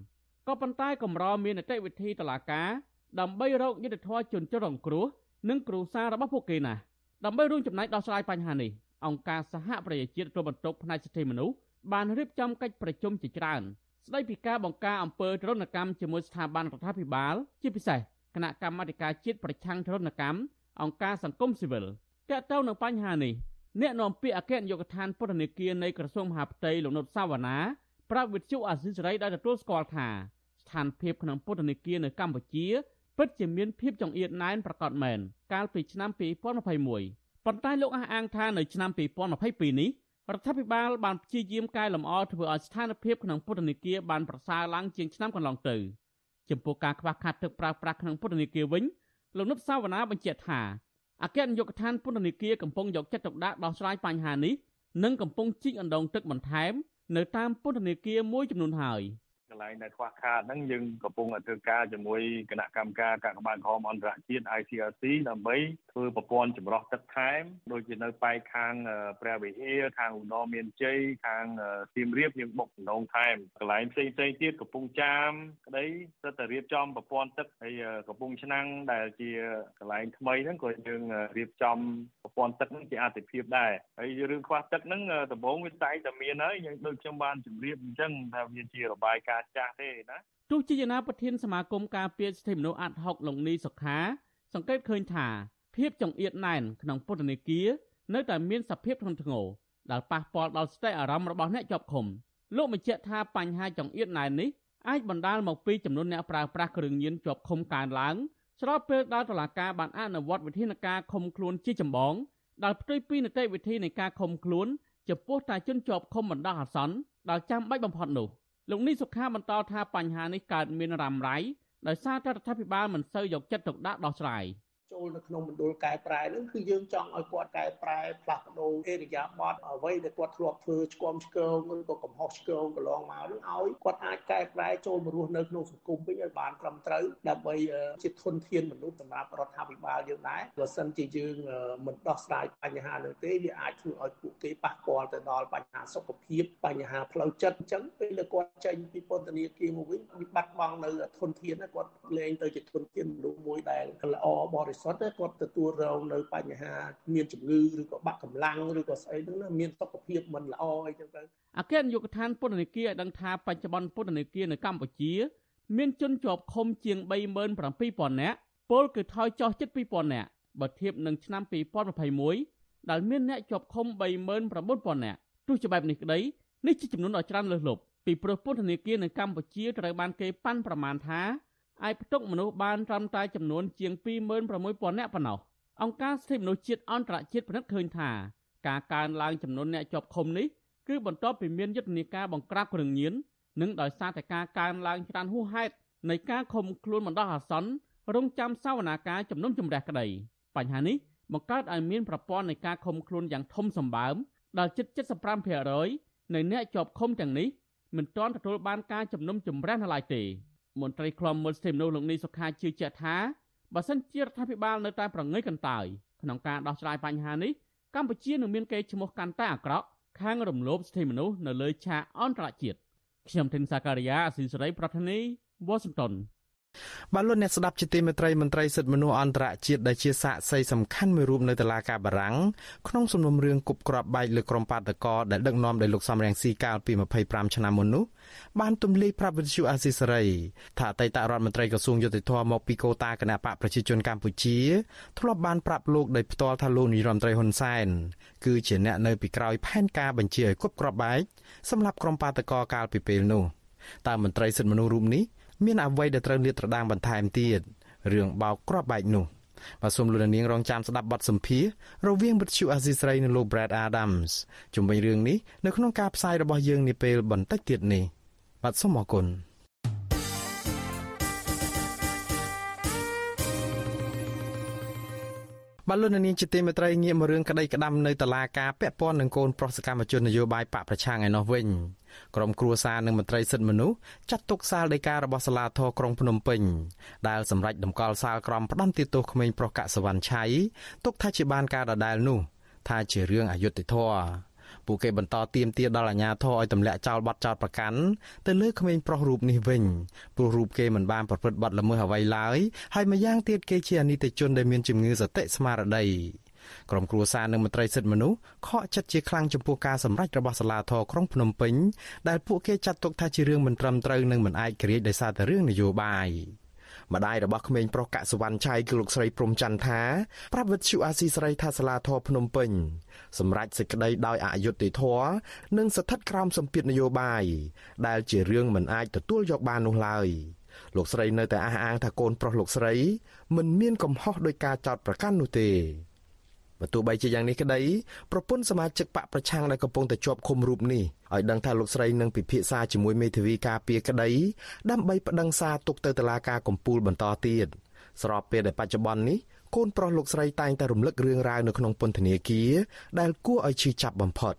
ក៏ប៉ុន្តែកម្រមាននីតិវិធីតឡាការដើម្បីរកយុត្តិធម៌ជនជនរងគ្រោះនិងគ្រួសាររបស់ពួកគេណាស់ដើម្បីរួមចំណែកដោះស្រាយបញ្ហានេះអង្គការសហប្រជាជាតិទទួលបន្ទុកផ្នែកសិទ្ធិមនុស្សបានរៀបចំកិច្ចប្រជុំជាច្រើនស្ដីពីការបង្ការអំពើទរណកម្មជាមួយស្ថាប័នរដ្ឋាភិបាល ជាពិសេសគណៈកម្មាធិការជាតិប្រឆាំងទរណកម្មអង្គការសង្គមស៊ីវិល តើតើនៅបញ្ហានេះអ្នកនាំពាក្យអគ្គនាយកដ្ឋានពន្ធនាគារនៃក្រសួងមហាផ្ទៃលោកនុតសាវណ្ណាប្រាប់វិទ្យុអាស៊ីសេរីដែលទទួលស្គាល់ថាស្ថានភាពក្នុងពន្ធនាគារនៅកម្ពុជាពិតជាមានភាពចង្អៀតណែនប្រកបមែនកាលពីឆ្នាំ2021ប៉ុន្តែលោកអះអាងថានៅឆ្នាំ2022នេះរដ្ឋាភិបាលបានព្យាយាមកែលម្អធ្វើឲ្យស្ថានភាពក្នុងពន្ធនាគារបានប្រសើរឡើងជាងឆ្នាំកន្លងទៅចំពោះការខ្វះខាតទឹកប្រើប្រាស់ក្នុងពន្ធនាគារវិញលោកនុតសាវណ្ណាបញ្ជាក់ថា អគ្គនាយកដ្ឋានពន្ធនាគារកំពុងយកចិត្តទុកដាក់ដោះស្រាយបញ្ហានេះនិងកំពុងជីកអណ្ដងទឹកបន្ថែមនៅតាមពន្ធនាគារមួយចំនួនហើយ។ ន្លែងដែលខ្វះខាតហ្នឹងយើងកំពុងធ្វើការជាមួយគណៈកម្មការកាកបាទក្រមអន្តរជាតិ ICRC ដើម្បីធ្វើប្រព័ន្ធចម្រោះទឹកថែមដូចជានៅប៉ែកខាងព្រះវិហារខាងឧត្តរមានជ័យខាងសៀមរាបយើងបុកដំណងថែមកន្លែងផ្សេងផ្សេងទៀតកំពង់ចាមក្តីសិតតែរៀបចំប្រព័ន្ធទឹកហើយកំពង់ឆ្នាំងដែលជាកន្លែងថ្មីហ្នឹងក៏យើងរៀបចំប្រព័ន្ធទឹកហ្នឹងជាអតិភិបដែរហើយរឿងខ្វះទឹកហ្នឹងដំបូងវាតែតែមានហើយយើងដូចខ្ញុំបានជម្រាបអញ្ចឹងថាវាជារបាយការណ៍ចាស់ទេណាទោះជាយ៉ាងណាប្រធានសមាគមការពារសិទ្ធិមនុស្សអាត់ហុកលោកនីសុខា សង្កេតឃើញថាភាពចង្អៀតណែនក្នុងពន្ធនាគារនៅតែមានសភាពធ្ងន់ធ្ងរដែលប៉ះពាល់ដល់ស្ថិរអារម្មណ៍របស់អ្នកជាប់ឃុំលោកបញ្ជាក់ថាបញ្ហាចង្អៀតណែននេះអាចបណ្ដាលមកពីចំនួនអ្នកប្រើប្រាស់គ្រឿងញៀនជាប់ឃុំកើនឡើងស្របពេលដែលតុលាការបានអនុវត្តវិធានការឃុំខ្លួនជាចម្បងដែលផ្ទុយពីនីតិវិធីនៃការឃុំខ្លួនចំពោះតែជនជាប់ឃុំបណ្ដោះអាសន្នដែលចាំបាច់បំផុតនោះ លោកនេះសុខាបន្តថាបញ្ហានេះកើតមានរ៉ាំរ៉ៃដោយសារតែរដ្ឋាភិបាលមិនសូវយកចិត្តទុកដាក់ដោះស្រាយ។ ចូលនៅក្នុងមណ្ឌលកែប្រែនឹងគឺយើងចង់ឲ្យគាត់កែប្រែផ្លាស់ប្ដូរអេរិយាបថអ្វីដែលគាត់ធ្លាប់ធ្វើឆ្គំឆ្គងឬក៏កំហុសឆ្គងកន្លងមកនឹងឲ្យគាត់អាចកែប្រែចូលមករស់នៅក្នុងសង្គមវិញឲ្យបានត្រឹមត្រូវដើម្បីជាធនធានមនុស្សសម្រាប់រដ្ឋាភិបាលយើងដែរបើសិនជាយើងមិនដោះស្រាយបញ្ហានោះទេវាអាចធ្វើឲ្យពួកគេប៉ះពាល់ទៅដល់បញ្ហាសុខភាពបញ្ហាផ្លូវចិត្តអញ្ចឹងពេលគាត់ចេញពីពន្ធនាគារមកវិញវាបាត់បង់នៅធនធានគាត់លែងទៅជាធនធានមនុស្សមួយដែលល្អបរិសុទ្ធទេគាត់ទទួលរងនៅបញ្ហាមានជំងឺឬក៏បាក់កម្លាំងឬក៏ស្អីហ្នឹងណាមានសុខភាពមិនល្អអីចឹងទៅអគ្គនាយកដ្ឋានពន្ធនាគារឲ្យដឹងថាបច្ចុប្បន្នពន្ធនាគារនៅកម្ពុជា មានជនជាប់ឃុំជាង37000នាក់ពលគឺថយចុះជិត2000នាក់បើធៀបនឹងឆ្នាំ2021ដែលមានអ្នកជាប់ឃុំ39000នាក់ទោះជាបែបនេះក្តីនេះជាចំនួនដ៏ច្រើនលើសលប់ពីព្រោះពន្ធនាគារនៅកម្ពុជាត្រូវបានគេប៉ាន់ប្រមាណថា អាចផ្ទុកមនុស្សបានត្រឹមតែចំនួនជាង26000នាក់ប៉ុណ្ណោះអង្គការសិទ្ធិមនុស្សជាតិអន្តរជាតិពិនិត្យឃើញថាការកើនឡើងចំនួនអ្នកជាប់ឃុំនេះគឺបន្ទាប់ពីមានយុទ្ធនាការបង្ក្រាបគ្រឿងញៀននិងដោយសារតែការកើនឡើងច្រើនហួសហេតុនៃការឃុំខ្លួនបណ្ដោះអាសន្នរងចាំសវនាការជំនុំជម្រះក្តីបញ្ហានេះបង្កើតឲ្យមានប្រព័ន្ធនៃការឃុំខ្លួនយ៉ាងធំសម្បើមដល់ជិត75%នៃអ្នកជាប់ឃុំទាំងនេះមិនទាន់ទទួលបានការជំនុំជម្រះនៅឡើយទេ មន្ត្រីខ្លំមើលសិទ្ធិមនុស្សលោកនីសុខាជឿជាក់ថាបើសិនជារដ្ឋាភិបាលនៅតែប្រងើយកន្តើយក្នុងការដោះស្រាយបញ្ហានេះកម្ពុជានឹងមានគេឈ្មោះកាន់តែអាក្រក់ខាងរំលោភសិទ្ធិមនុស្សនៅលើឆាកអន្តរជាតិខ្ញុំធីនសាការីយ៉ាអស៊ីសេរីប្រធានីវ៉ាស៊ីនតោន បាទលោកអ្នកស្ដាប់ជាទីមេត្រីមន្ត្រីសិទ្ធិមនុស្សអន្តរជាតិដែលជាសាក្សីសំខាន់មួយរូបនៅតុលាការបារាំងក្នុងសំណុំរឿងគប់ក្របបែកលើក្រុមបាតកោដែលដឹកនាំដោយលោកសំរងស៊ីកាលពី25ឆ្នាំមុននោះបានទម្លាយប្រាប់វិទ្យុអាស៊ីសេរីថាអតីតរដ្ឋមន្ត្រីក្រសួងយុតិធម៌មកពីកូតាគណៈបកប្រជាជនកម្ពុជាធ្លាប់បានប្រាប់លោកដោយផ្ទាល់ថាលោកនាយរដ្ឋមន្ត្រីហ៊ុនសែនគឺជាអ្នកនៅពីក្រោយផែនការបញ្ជាឲ្យគប់ក្របបែកសម្រាប់ក្រុមបាតកោកាលពីពេលនោះតើមន្ត្រីសិទ្ធិមនុស្សរូបនេះ មានអ្វីដែលត្រូវលាតត្រដាងបន្ថែមទៀតរឿងបោកគ្រាប់បែកនោះបាទសូមលោកនាងរងចាំស្ដាប់បទសម្ភាសរវាងវិទ្យុអាស៊ីស្រីនិងលោក Brad Adams ជុំវិញរឿងនេះនៅក្នុងការផ្សាយរបស់យើងនាពេលបន្តិចទៀតនេះបាទសូមអរគុណបលូននាងជាទីមេត្រីងាកមករឿងក្តីក្តាំនៅតុលាការពាក់ព័ន្ធនឹងកូនប្រុសសកម្មជននយោបាយបកប្រឆាំងឯនោះវិញ ក្រុមគ្រួសារនិងមន្ត្រីសិទ្ធិមនុស្សចាត់ទុកសាលដីការបស់សាលាធរក្រុងភ្នំពេញដែលសម្រេចតម្កល់សាលក្រមផ្ដន្ទាទោសក្មេងប្រុសកសវណ្ណឆៃទុកថាជាបានការដដែលនោះ ថាជារឿងអយុត្តិធម៌ពួកគេបន្តទៀមទាដល់អាជ្ញាធរឲ្យទម្លាក់ចោលបទចោទប្រកាន់ទៅលើក្មេងប្រុសរូបនេះវិញព្រោះរូបគេមិនបានប្រព្រឹត្តបទល្មើសអ្វីឡើយហើយម្យ៉ាងទៀតគេជាអនិច្ចជនដែលមានជំងឺសតិស្មារតី ក្រុមគ្រួសារនិងមន្ត្រីសិទ្ធិមនុស្សខកចិត្តជាខ្លាំងចំពោះការសម្រេចរបស់សាលាធរក្រុងភ្នំពេញដែលពួកគេចាត់ទុកថាជារឿងមិនត្រឹមត្រូវនិងមិនអាចក្រៀកដោយសារតែរឿងនយោបាយម្ដាយរបស់ក្មេងប្រុសកសវណ្ណឆៃគឺលោកស្រីព្រំច័ន្ទថាប្រាប់វិទ្យុអាស៊ីសេរីថាសាលាធរភ្នំពេញសម្រាប់សេចក្តីដោយអយុត្តិធម៌និងស្ថិតក្រោមសម្ពាធនយោបាយដែលជារឿងមិនអាចទទួលយកបាននោះឡើយលោកស្រីនៅតែអះអាងថាកូនប្រុសលោកស្រី មិនមានកំហុសដោយការចោទប្រកាន់នោះទេ បើទោះបីជាយ៉ាងនេះក្តីប្រពន្ធសមាជិកបកប្រឆាំងដែលកំពុងតែជាប់ឃុំរូបនេះឲ្យដឹងថាលោកស្រីនឹងពិភាក្សាជាមួយមេធាវីការពារក្តីដើម្បីប្តឹងសារទុកទៅតុលាការកំពូលបន្តទៀតស្របពេលដែលបច្ចុប្បន្ននេះកូនប្រុសលោកស្រីតែងតែរំលឹករឿងរ៉ាវនៅក្នុងពន្ធនាគារដែលគួរឲ្យឈឺចាប់បំផុតធ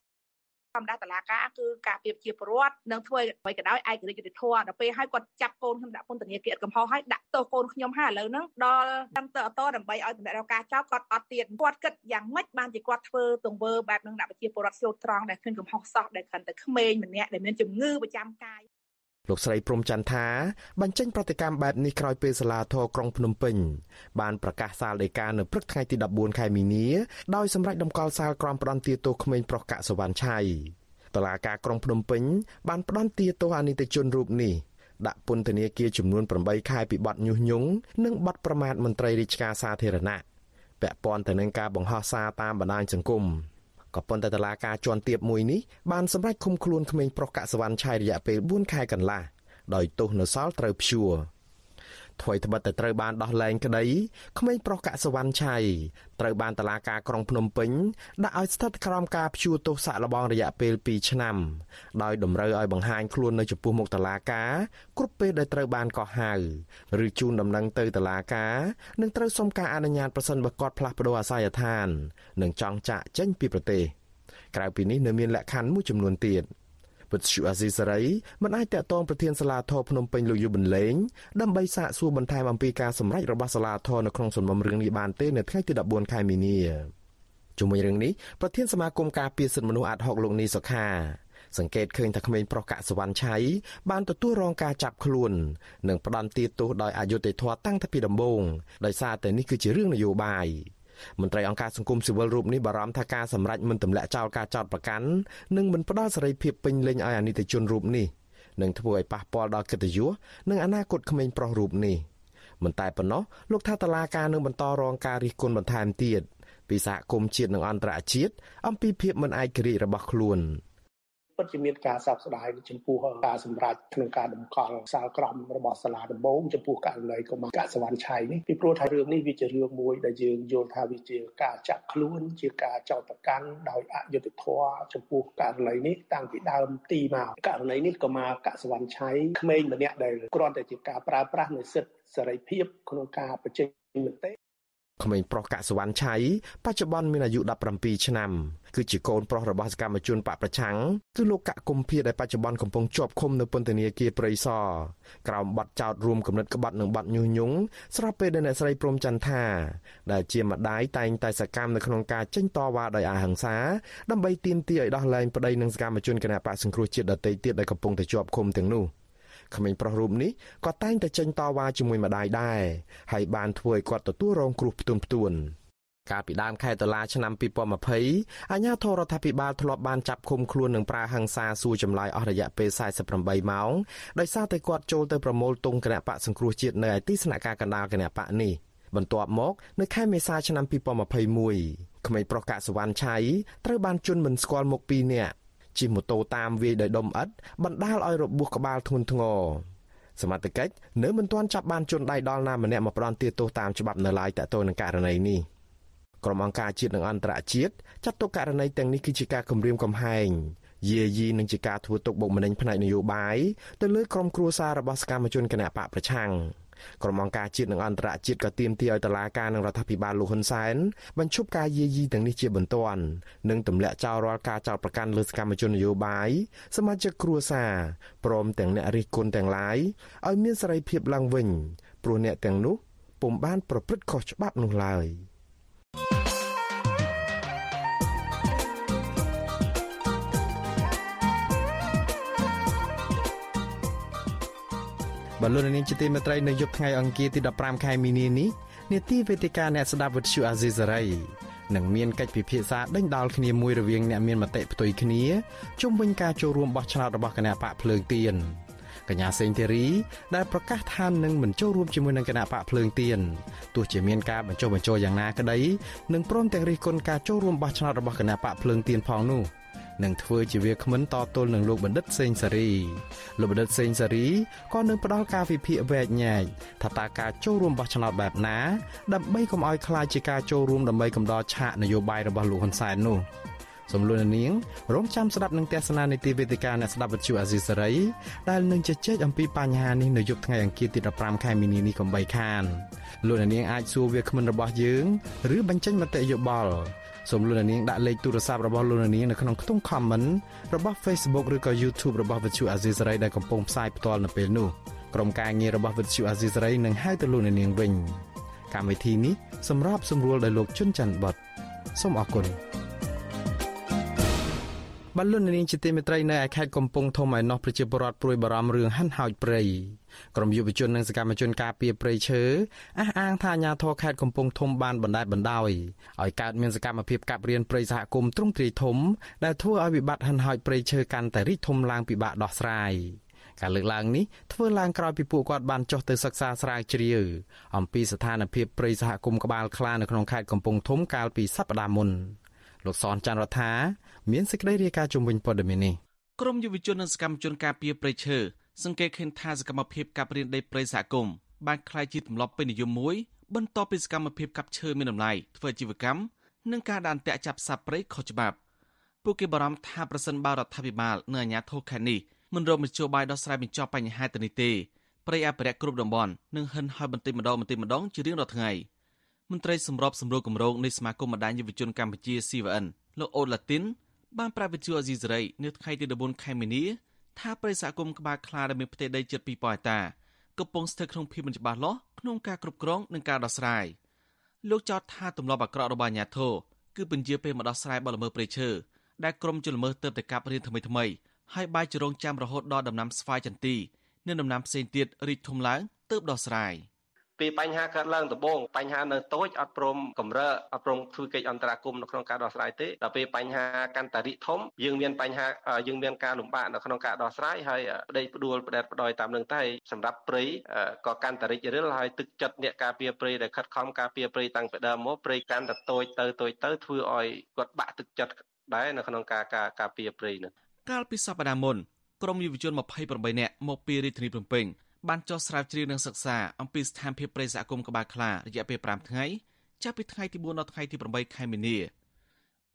ម្មតាតឡាការគឺការពៀបជាប្រវត្តិនឹងធ្វើអ្វីក៏ដោយឯករាជ្យយុតិធម៌ដល់ពេលឲ្យគាត់ចាប់កូនខ្ញុំដាក់ពន្ធនាគារកំហុសឲ្យដាក់ទោសកូនខ្ញុំហើយឥឡូវហ្នឹងដល់តាមទៅអតដើម្បីឲ្យតម្រូវការចោទគាត់អត់ទៀតគាត់គិតយ៉ាងម៉េចបានជាគាត់ធ្វើទង្វើបែបហ្នឹងដាក់ប្រជាពលរដ្ឋស្លូតត្រង់ដែលឃើញកំហុសសោះដែលខិនតែក្មេងម្នាក់ដែលមានជំងឺប្រចាំកាយ លោកស្រីព្រំច័ន្ទថាបញ្ចេញប្រតិកម្មបែបនេះក្រោយពេលសាលាធរក្រុងភ្នំពេញបានប្រកាសសាលដីកានៅព្រឹកថ្ងៃទី14ខែមីនាដោយសម្រេចដំកល់សាលក្រមផ្ដន្ទាទោសក្មេងប្រុសកសវណ្ណឆៃតឡាការក្រុងភ្នំពេញបានផ្ដន្ទាទោសអនិច្ចជនរូបនេះដាក់ពន្ធនាគារចំនួន8ខែពីបទញុះញង់និងបទប្រមាថមន្ត្រីរាជការសាធារណៈពាក់ព័ន្ធទៅនឹងការបង្ហោះសារតាមបណ្ដាញសង្គម ក៏ប៉ុន្តែតឡាការជាន់ទាបមួយនេះបានសម្រេចឃុំខ្លួនក្មេងប្រុសកសវណ្ណឆៃរយៈពេល4ខែកន្លះដោយទោសនៅសល់ត្រូវព្យួរ ថ្មីត្បិតតែត្រូវបានដោះលែងក្តីក្មេងប្រុសកសវណ្ណឆៃត្រូវបានតឡាការក្រុងភ្នំពេញដាក់ឲ្យស្ថិតក្រោមការព្យួរទោសសាកល្បងរយៈពេល2ឆ្នាំ ដោយតម្រូវឲ្យបង្ហាញខ្លួននៅចំពោះមុខតឡាការគ្រប់ពេលដែលត្រូវបានកោះហៅឬជូនដំណឹងទៅតឡាការនិងត្រូវសុំការអនុញ្ញាតប្រសិនបើគាត់ផ្លាស់ប្ដូរអាសយដ្ឋាន និងចង់ចាក់ចេញពីប្រទេសក្រៅពីនេះនៅមានលក្ខខណ្ឌមួយចំនួនទៀត។ វិទ្យុអាស៊ីសេរីមិនអាចតាក់ទងប្រធានសាលាធរភ្នំពេញលោកយុបិនលេងដើម្បីសាកសួរបន្ថែមអំពីការសម្រេចរបស់សាលាធរនៅក្នុងសំណុំរឿងនេះបានទេនៅថ្ងៃទី14ខែមីនាជុំវិញរឿងនេះប្រធានសមាគមការពារសិទ្ធិមនុស្សអាត់ហុកលោកនីសុខាសង្កេតឃើញថាក្មេងប្រុសកសវណ្ណឆៃបានទទួលរងការចាប់ខ្លួននិងផ្ដន្ទាទោសដោយអយុត្តិធម៌តាំងពីដំបូងដោយសារតែនេះគឺជារឿងនយោបាយ មន្ត្រីអង្គការសង្គមស៊ីវិលរូបនេះបារម្ភថាការសម្រេចមិនទម្លាក់ចោលការចោទប្រកាន់និងមិនផ្ដល់សេរីភាពពេញលេញឲ្យអនិច្ចជនរូបនេះនឹងធ្វើឲ្យប៉ះពាល់ដល់កិត្តិយសនិងអនាគតក្មេងប្រុសរូបនេះមិនតែប៉ុណ្ណោះលោកថាតឡាការនឹងបន្តរងការរិះគន់បន្ថែមទៀតពីសហគមន៍ជាតិនិងអន្តរជាតិអំពីភាពមិនឯករាជ្យរបស់ខ្លួន ពិតជាមានការសោកស្ដាយចំពោះការសម្រេចក្នុងការតម្កល់សាលក្រមរបស់សាលាដំបងចំពោះករណីកុមារកសវណ្ណឆៃនេះពីព្រោះថារឿងនេះវាជារឿងមួយដែលយើងយល់ថាវាជាការចាក់ខ្លួនជាការចោទប្រកាន់ដោយអយុត្តិធម៌ចំពោះករណីនេះតាំងពីដើមទីមកករណីនេះកុមារកសវណ្ណឆៃក្មេងម្នាក់ដែលគ្រាន់តែជាការប្រើប្រាស់នូវសិទ្ធិសេរីភាពក្នុងការបញ្ចេញមតិ ក្មេងប្រុសកសវណ្ណឆៃបច្ចុប្បន្នមានអាយុ17ឆ្នាំគឺជាកូនប្រុសរបស់សកម្មជនបកប្រឆាំងគឺលោកកកុម្ភាដែលបច្ចុប្បន្នកំពុងជាប់ឃុំនៅពន្ធនាគារព្រៃសរក្រោមបទចោទរួមគំនិតក្បត់និងបទញុះញង់ស្របពេលដែលអ្នកស្រីព្រំចន្ទថាដែលជាម្ដាយតែងតែសកម្មនៅក្នុងការចេញតវ៉ាដោយអហិង្សាដើម្បីទាមទារឲ្យដោះលែងប្តីនិងសកម្មជនគណបកសង្គ្រោះជាតិដទៃទៀតដែលកំពុងតែជាប់ឃុំទាំងនោះ។ ក្មេងប្រុសរូបនេះក៏តែងតែចេញតវ៉ាជាមួយម្ដាយដែរហើយបានធ្វើឲ្យគាត់ទទួលរងគ្រោះផ្ទួនផ្ទួនកាលពីដើមខែតុលាឆ្នាំ2020អាជ្ញាធររដ្ឋាភិបាលធ្លាប់បានចាប់ឃុំខ្លួននិងប្រើហិង្សាសួរចម្លើយអស់រយៈពេល48ម៉ោងដោយសារតែគាត់ចូលទៅប្រមូលទងគណៈបកសង្គ្រោះជាតិនៅឯទីស្នាក់ការកណ្ដាលគណៈបកនេះបន្ទាប់មក នៅខែមេសាឆ្នាំ2021ក្មេងប្រុសកសវណ្ណឆៃត្រូវបានជន់មិនស្គាល់មុខ2នាក់ ជិះម៉ូតូតាមវាយដោយដុំឥដ្ឋបណ្ដាលឲ្យរបួសក្បាលធ្ងន់ធ្ងរសមត្ថកិច្ចនៅមិនទាន់ចាប់បានជនដៃដល់ណាម្នាក់មកផ្ដន់ទាទោសតាមច្បាប់នៅឡើយតទៅនឹងករណីនេះក្រុមអង្គការជាតិនិងអន្តរជាតិចាត់ទុកករណីទាំងនេះគឺជាការគំរាមកំហែងយាយីនឹងជាការធ្វើទុកបុកម្នេញផ្នែកនយោបាយទៅលើក្រុមគ្រួសាររបស់សកម្មជនគណបកប្រឆាំង ក្រុមអង្គការជាតិនិងអន្តរជាតិក៏ទាមទារឲ្យតុលាការនិងរដ្ឋាភិបាលលោកហ៊ុនសែនបញ្ឈប់ការយាយីទាំងនេះជាបន្ទាន់និងទម្លាក់ចោលរាល់ការចោទប្រកាន់លើសកម្មជននយោបាយសមាជិកគ្រួសារព្រមទាំងអ្នករិះគន់ទាំងឡាយឲ្យមានសេរីភាពឡើងវិញព្រោះអ្នកទាំងនោះពុំបានប្រព្រឹត្តខុសច្បាប់នោះឡើយ។ បលូននាងជាទីមេត្រីនៅយប់ថ្ងៃអង្គារទី15ខែមីនានេះនេតិវេទិកាអ្នកស្ដាប់វិទ្យុអាស៊ីសេរីនឹងមានកិច្ចពិភាក្សាដេញដោលគ្នាមួយរវាងអ្នកមានមតិផ្ទុយគ្នាជុំវិញការចូលរួមបោះឆ្នោតរបស់គណៈបកភ្លើងទៀនកញ្ញាសេងធីរីដែលប្រកាសថានឹងមិនចូលរួមជាមួយនឹងគណៈបកភ្លើងទៀនទោះជាមានការបញ្ចុះបញ្ចូលយ៉ាងណាក្តីនឹងព្រមទាំងរិះគន់ការចូលរួមបោះឆ្នោតរបស់គណៈបកភ្លើងទៀនផងនោះ នឹងធ្វើជាវាគ្មិនតទល់នឹងលោកបណ្ឌិតសេងសេរីលោកបណ្ឌិតសេងសេរីក៏នឹងផ្ដល់ការវិភាគវែកញែកថាតើការចូលរួមបោះឆ្នោតបែបណា ដើម្បីកុំឲ្យខ្លាចជាការចូលរួមដើម្បីកំដរឆាកនយោបាយរបស់លោកហ៊ុនសែននោះសំលួននាងរងចាំស្ដាប់នឹងទេសនានីតិវេទិកាអ្នកស្ដាប់វិទ្យុអាស៊ីសេរីដែលនឹងជជែកអំពីបញ្ហានេះនៅយប់ថ្ងៃអង្គារទី15ខែមីនានេះកុំបីខានលោកនាងអាចសួរវាគ្មិនរបស់យើង ឬបញ្ចេញមតិយោបល់ សូមលោកនាងដាក់លេខទូរស័ព្ទរបស់លោកនាងនៅក្នុងខ្ទង់ comment របស់ Facebook ឬក៏ YouTube របស់ Vuthu Azisari ដែលកំពុងផ្សាយផ្ទាល់នៅពេលនេះក្រុមការងាររបស់ Vuthu Azisari នឹងហៅទៅលោកនាងវិញកម្មវិធីនេះសម្រាប់សម្រួលដោយលោកជុនច័ន្ទបតសូមអរគុណបលុននាងជាទីមេត្រីនៅឯខេត្តកំពង់ធំឯណោះប្រជាពលរដ្ឋព្រួយបារម្ភរឿងហិនហោចព្រៃ ក្រុមយុវជននិងសកម្មជនការពារព្រៃឈើអះអាងថាអាញាធរខេត្តកំពង់ធំបានបណ្តែតបណ្តោយឲ្យកើតមានសកម្មភាពកាប់រៀនព្រៃសហគមន៍ទ្រង់ទ្រាយធំដែលធ្វើឲ្យវិបត្តិហិនហោចព្រៃឈើកាន់តែរីកធំឡើងពិបាកដោះស្រាយការលើកឡើងនេះធ្វើឡើងក្រោយពីពួកគាត់បានចុះទៅសិក្សាស្រាវជ្រាវអំពីស្ថានភាពព្រៃសហគមន៍ក្បាលខ្លានៅក្នុងខេត្តកំពង់ធំកាលពីសប្តាហ៍មុនលោកសនច័ន្ទរដ្ឋាមានសេចក្តីរាយការណ៍ជំវិញព័ត៌មាននេះក្រមយុវជននិងសកម្មជនការពារព្រៃឈើ សង្កេតឃើញថាសកម្មភាពកាប់រៀនដីព្រៃសហគមន៍បានក្លាយជាទម្លាប់ពេញនិយមមួយបន្ទាប់ពីសកម្មភាពកាប់ឈើមានតម្លៃធ្វើអាជីវកម្មនិងការដានទាក់ចាប់សត្វព្រៃខុសច្បាប់ពួកគេបារម្ភថាប្រសិនបើរដ្ឋាភិបាលនិងអាជ្ញាធរខេត្តនេះមិនរកមធ្យោបាយដោះស្រាយបញ្ចប់បញ្ហាទៅនេះទេព្រៃអភិរក្សគ្រប់តំបន់នឹងហិនហោចបន្តិចម្ដងបន្តិចម្ដងជារៀងរាល់ថ្ងៃមន្ត្រីសម្របសម្រួលគម្រោងនៃសមាគមបណ្ដាញយុវជនកម្ពុជា CVN លោកអូឡាទីនបានប្រាវវិទ្យុអេស៊ីសេរីនៅថ្ងៃទី14ខែមីនា ថាប្រិយសហគមន៍ក្បាលខ្លាដែលមានផ្ទៃដីជិត2000ហិកតាកំពុងស្ថិតក្នុងភាពមិនច្បាស់លាស់ក្នុងការគ្រប់គ្រងនិងការដោះស្រាយលោកចោទថាទម្លាប់អាក្រក់របស់អាជ្ញាធរគឺពន្យាពេលមកដោះស្រាយបទល្មើសព្រៃឈើដែលក្រុមជលល្មើសទើបតែកាប់រៀនថ្មីថ្មីហើយបាយជារងចាំរហូតដល់ដំណាំស្វាយចន្ទីនិងដំណាំផ្សេងទៀតរីកធំឡើងទើបដោះស្រាយ។ ពីបញ្ហាកើតឡើងដំបូងបញ្ហានៅតូចអត់ព្រមកម្រើអត់ព្រមធ្វើកិច្ចអន្តរាគមន៍នៅក្នុងការដោះស្រាយទេដល់ពេលបញ្ហាកាន់តារិធំយើងមានបញ្ហាយើងមានការលំបាកនៅក្នុងការដោះស្រាយហើយប្តីផ្ដួលផ្ដេតផ្ដោយតាមនឹងតែសម្រាប់ព្រៃក៏កាន់តារិចរិលហើយទឹកចិត្តអ្នកការពារព្រៃដែលខិតខំការពារព្រៃតាំងពីដើមមកព្រៃកាន់តែតូចទៅតូចទៅធ្វើឲ្យគាត់បាក់ទឹកចិត្តដែរនៅក្នុងការការការពារព្រៃនោះកាលពីសប្តាហ៍មុនក្រមយុវជន28នាក់មកពីរាជធានីភ្នំពេញ បានចុះស្រាវជ្រាវនិងសិក្សាអំពីស្ថានភាពព្រៃសហគមន៍ក្បាលខ្លារយៈពេល5ថ្ងៃចាប់ពីថ្ងៃទី4ដល់ថ្ងៃទី8ខែមីនា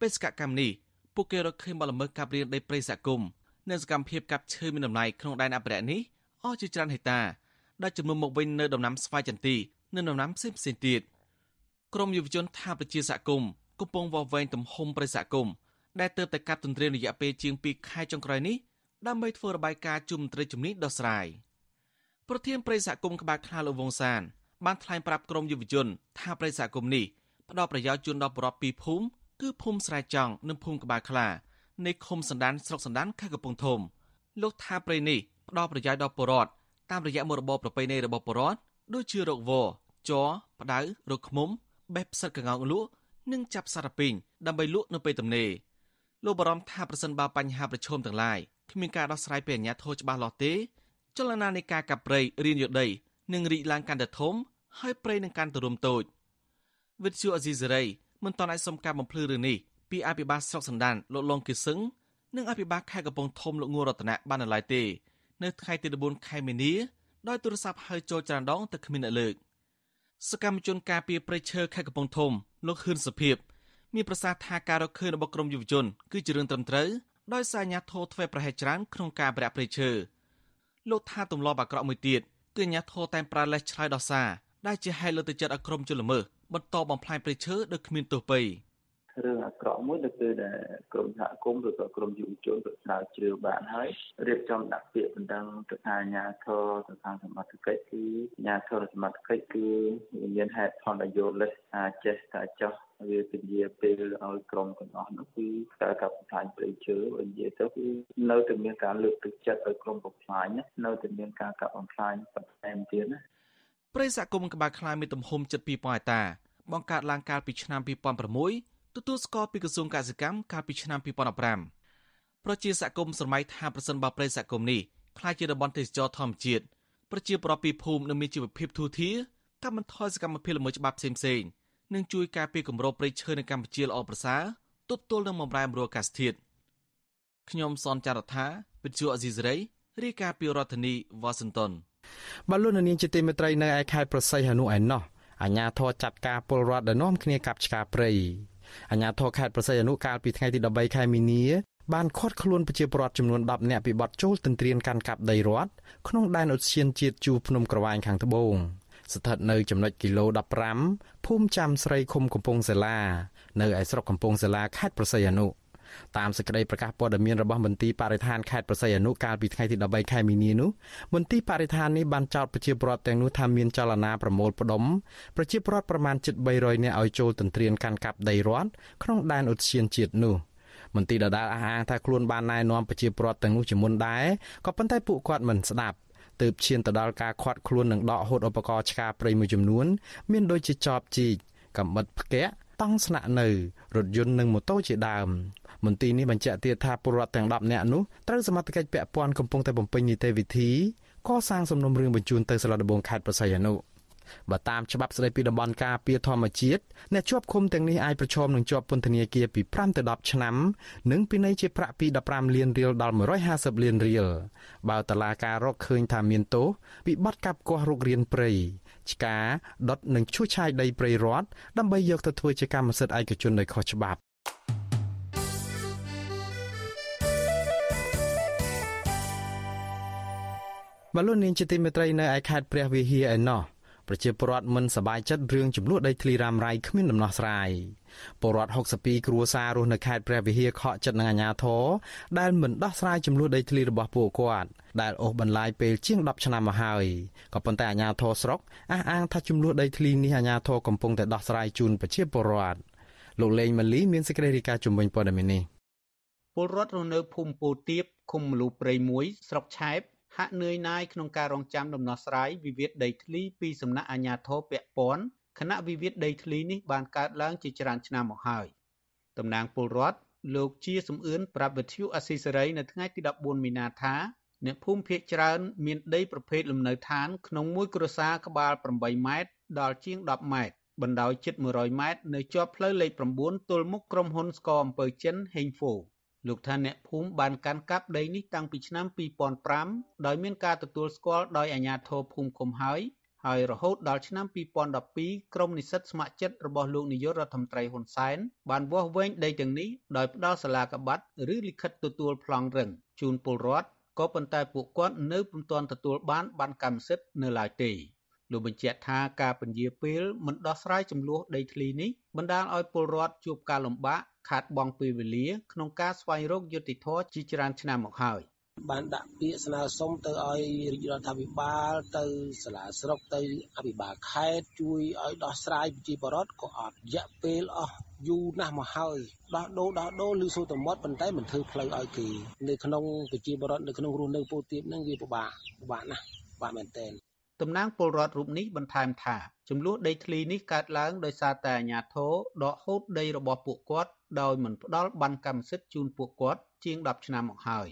បេសកកម្មនេះពួកគេរកឃើញបលល្មើសកាប់រៀនដីព្រៃសហគមន៍និងសកម្មភាពកាប់ឈើមានតម្លៃក្នុងដែនអភិរក្សនេះអស់ជាច្រើនហិកតាដែលចំនួនមកវិញនៅដំណាំស្វាយចន្ទីនិងដំណាំផ្សេងផ្សេងទៀតក្រមយុវជនថាប្រជាសហគមន៍កំពុងវវែងទំហំព្រៃសហគមន៍ដែលទើបតែកាត់ទន្ទ្រានរយៈពេលជាង2ខែចុងក្រោយនេះដើម្បីធ្វើរបាយការណ៍ជុំមន្ត្រីជំនាញដោះស្រាយ។ ប្រធានប្រិយសហគមន៍ក្បាលខ្លាលោកវងសានបានថ្លែងប្រាប់ក្រមយុវជន ថាប្រិយសហគមន៍នេះផ្ដល់ប្រយោជន៍ជូនដល់ប្រជាពីរភូមិគឺភូមិស្រែចង់និងភូមិក្បាលខ្លានៃឃុំសណ្ដានស្រុកសណ្ដានខេត្តកំពង់ធំលោកថាព្រៃនេះផ្ដល់ប្រយោជន៍ដល់ប្រជាពលរដ្ឋតាមរយៈមុខរបរប្រពៃណីរបស់ប្រជាពលរដ្ឋដូចជារកវជ័រផ្ដៅរកឃ្មុំបេះផ្សិតកងោកលក់និងចាប់សារពីងដើម្បីលក់នៅពេលទំនេរលោកបារម្ភថាប្រសិនបើបញ្ហាប្រឈមទាំងឡាយគ្មានការដោះស្រាយពីអាជ្ញាធរច្បាស់លាស់ទេ ចលនានៃការកាប់ព្រៃរៀនយោដីនឹងរីកឡើងកាន់តែធំ ហើយព្រៃនឹងកាន់តែរួមតូចវិទ្យុអេស៊ីសេរីមិនតន់អាចសុំការបំភ្លឺរឿងនេះពីអភិបាលស្រុកសណ្ដានលោកលងគិសឹងនិងអភិបាលខេត្តកំពង់ធំលោកងួររតនៈបាននៅឡើយទេ នៅថ្ងៃទី14ខែមីនាដោយទូរស័ព្ទហៅចូលច្រើនដងតែគ្មានអ្នកលើកសកម្មជនការពារព្រៃឈើខេត្តកំពង់ធំលោកហ៊ឿនសុភិបមានប្រសាសន៍ថាការរកឃើញរបស់ក្រមយុវជនគឺជារឿងត្រឹមត្រូវដោយសារអាជ្ញាធរធ្វើប្រហែសច្រើនក្នុងការប្រែព្រៃឈើ លោកថាទម្លាប់អាក្រក់មួយទៀតគឺអាញាធរតែប្រើលេសឆ្លើយដោះសារដែលជាហេតុលើកទឹកចិត្តឲ្យក្រុមជនល្មើសបន្តបំផ្លាញព្រៃឈើដោយគ្មានទោសពៃរឿងអាក្រក់មួយនៅពេលដែលក្រមសហគមន៍ឬក៏ក្រមយុវជនទៅស្រាវជ្រាវបានហើយរៀបចំដាក់ពាក្យបណ្ដឹងទៅខាងអាជ្ញាធរទៅខាងសមត្ថកិច្ចគឺអាជ្ញាធរសមត្ថកិច្ចគឺមានហេតុផលនយោលេសថាចេះថាចោះ វាពជាពេលឲ្យក្រុមទាំងអស់នោះគឺការកាប់បំផ្លាញព្រៃឈើបើនិយាយទៅគឺនៅតែមានការលើកទឹកចិត្តឲ្យក្រុមបំផ្លាញនៅតែមានការកាប់បំផ្លាញបន្ថែមទៀតណាព្រៃសហគមន៍ក្បាលខ្លាមានទំហំជិត2000ហិកតា បង្កើតឡើងកាលពីឆ្នាំ2006ទទួលស្គាល់ពីក្រសួងកសិកម្មកាលពីឆ្នាំ2015ប្រជាសហគមន៍ស្រមៃថាប្រសិនបើព្រៃសហគមន៍នេះខ្លាយជាតំបន់ទេសចរធម្មជាតិប្រជាប្រដ្ឋពីភូមិនឹងមានជីវភាពធូរធារកាត់បន្ថយសកម្មភាពល្មើសច្បាប់ផ្សេងៗ និងជួយការពារគម្របព្រៃឈើនៅកម្ពុជាល្អប្រសើរទប់ទល់នឹងបំរែបំរួលអាកាសធាតុខ្ញុំសនចាររថាវិទ្យុអេស៊ីសរ៉ៃរាយការណ៍ពីរដ្ឋធានីវ៉ាស៊ីនតោនបលូននាងជាទីមេត្រីនៅឯខេត្តប្រស័យហនុឯណោះអាជ្ញាធរចាត់ការពលរដ្ឋដែលនាំគ្នាកាប់ឆ្ការព្រៃអាជ្ញាធរខេត្តប្រស័យអនុកាលពីថ្ងៃទី13ខែមីនាបានឃាត់ខ្លួនប្រជាពលរដ្ឋចំនួន10នាក់ពីបទចូលទន្ទ្រានកាន់កាប់ដីរដ្ឋក្នុងដែនឧទ្យានជាតិជួរភ្នំក្រវាញខាងត្បូង ស្ថិតនៅចំណុចគីឡូ15ភូមិចាំស្រីឃុំកំពង់សាឡានៅឯស្រុកកំពង់សាឡាខេត្តប្រស័យអនុតាមសេចក្តីប្រកាសព័ត៌មានរបស់មន្ទីរបរិស្ថានខេត្តប្រស័យអនុកាលពីថ្ងៃទី13ខែមីនានោះមន្ទីរបរិស្ថាននេះបានចោទប្រជាពលរដ្ឋទាំងនោះថាមានចលនាប្រមូលផ្ដុំប្រជាពលរដ្ឋប្រមាណជិត300នាក់ឲ្យចូលទន្ទ្រានកាន់កាប់ដីរដ្ឋក្នុងដែនឧទ្យានជាតិនោះមន្ទីរដដាលអះអាងថាខ្លួនបានណែនាំប្រជាពលរដ្ឋទាំងនោះជាមុនដែរក៏ប៉ុន្តែពួកគាត់មិនស្ដាប់ ទើបឈានទៅដល់ការខាត់ខ្លួននិងដកហូតឧបករណ៍ឆ្ការព្រៃមួយចំនួន មានដូចជាចបជីកកំបិតផ្គាក់តង់ស្នាក់នៅរថយន្តនិងម៉ូតូជាដើមមន្ទីរនេះបញ្ជាក់ទៀតថាពលរដ្ឋទាំង10នាក់នោះត្រូវសមត្ថកិច្ចពាក់ព័ន្ធកំពុងតែបំពេញនីតិវិធីកសាងសំណុំរឿងបញ្ជូនទៅសាលាដំបងខេត្តប្រស័យអនុ បើតាមច្បាប់ស្តីពីតំបន់ការពារធម្មជាតិអ្នកជាប់ឃុំទាំងនេះអាចប្រឈមនឹងជាប់ពន្ធនាគារពី5ទៅ10ឆ្នាំ និងពិន័យជាប្រាក់ពី15លានរៀលដល់150លានរៀលបើតឡាការរកឃើញថាមានទោសពីបទកាប់គាស់រុករានព្រៃឆ្កាដុតនិងឈូសឆាយដីព្រៃរដ្ឋដើម្បីយកទៅធ្វើជាកម្មសិទ្ធិឯកជនដោយខុសច្បាប់បលូននាងជាទីមេត្រីនៅឯខេត្តព្រះវិហារឯណោះ ប្រជាពលរដ្ឋមិនសប្បាយចិត្តរឿងចំនួនដីធ្លីរ៉ាំរ៉ៃគ្មានដំណោះស្រាយពលរដ្ឋ62គ្រួសាររស់នៅខេត្តព្រះវិហារខកចិត្តនឹងអាជ្ញាធរដែលមិនដោះស្រាយចំនួនដីធ្លីរបស់ពួកគាត់ដែលអូសបន្លាយពេលជាង10ឆ្នាំមកហើយក៏ប៉ុន្តែអាជ្ញាធរស្រុកអះអាងថាចំនួនដីធ្លីនេះអាជ្ញាធរកំពុងតែដោះស្រាយជូនប្រជាពលរដ្ឋលោកលេងម៉ាលីមានសេចក្តីរាយការណ៍ជំវិញព័ត៌មាននេះពលរដ្ឋរស់នៅភូមិពោធិទៀបឃុំមលូព្រៃ1ស្រុកឆែប ហាក់នឿយណាយក្នុងការរងចាំដំណោះស្រាយវិវាទដីធ្លីពីសំណាក់អាជ្ញាធរពាក់ព័ន្ធគណៈវិវាទដីធ្លីនេះបានកើតឡើងជាច្រើនឆ្នាំមកហើយតំណាងពលរដ្ឋលោកជាសំអឿនប្រាប់វិទ្យុអស៊ីសេរីនៅថ្ងៃទី14មីនាថាអ្នកភូមិភៀកច្រើន មានដីប្រភេទលំនៅឋាន ក្នុងមួយគ្រួសារក្បាល8ម៉ែត្រដល់ជាង10ម៉ែត្របណ្ដោយជិត100ម៉ែត្រនៅជាប់ផ្លូវលេខ9ទល់មុខក្រុមហ៊ុនស្ករអំពើចិនហេងហ្វូ លោកថាអ្នកភូមិបានកាន់កាប់ដីនេះតាំងពីឆ្នាំ2005ដោយមានការទទួលស្គាល់ដោយអាជ្ញាធរភូមិឃុំហើយហើយរហូតដល់ឆ្នាំ2012ក្រុមនិស្សិតស្ម័គ្រចិត្តរបស់លោកនាយករដ្ឋមន្ត្រីហ៊ុនសែនបានវាស់វែងដីទាំងនេះដោយផ្ដល់សាលាកបាត់ឬលិខិតទទួលប្លង់រឹងជូនពលរដ្ឋក៏ប៉ុន្តែពួកគាត់នៅពុំទាន់ទទួលបានបានកម្មសិទ្ធិនៅឡើយទេលោកបញ្ជាក់ថាការពន្យាពេលមិនដោះស្រាយចំនួនដីធ្លីនេះបណ្ដាលឲ្យពលរដ្ឋជួបការលំបាក ខាតបង់ពេលវេលាក្នុងការស្វែងរកយុត្តិធម៌ជាច្រើនឆ្នាំមកហើយបានដាក់ពាក្យស្នើសុំទៅឲ្យរាជរដ្ឋាភិបាលទៅសាលាស្រុកទៅអភិបាលខេត្តជួយឲ្យដោះស្រាយប្រជាពលរដ្ឋក៏អត់រយៈពេលអស់យូរណាស់មកហើយដោះដូរដោះដូរឬសូត្រមត់ប៉ុន្តែមិនធ្វើផ្លូវឲ្យគេនៅក្នុងប្រជាពលរដ្ឋនៅក្នុងរស់នៅពោធិទៀបហ្នឹងវាពិបាកពិបាកណាស់ពិបាកមែនទែនតំណាងពលរដ្ឋរូបនេះបន្ថែមថាចំនួនដីធ្លីនេះកើតឡើងដោយសារតែអាជ្ញាធរដកហូតដីរបស់ពួកគាត់ ដោយមិនផ្ដល់ប័ណ្ណកម្មសិទ្ធិជូនពួកគាត់ជាង10ឆ្នាំមកហើយ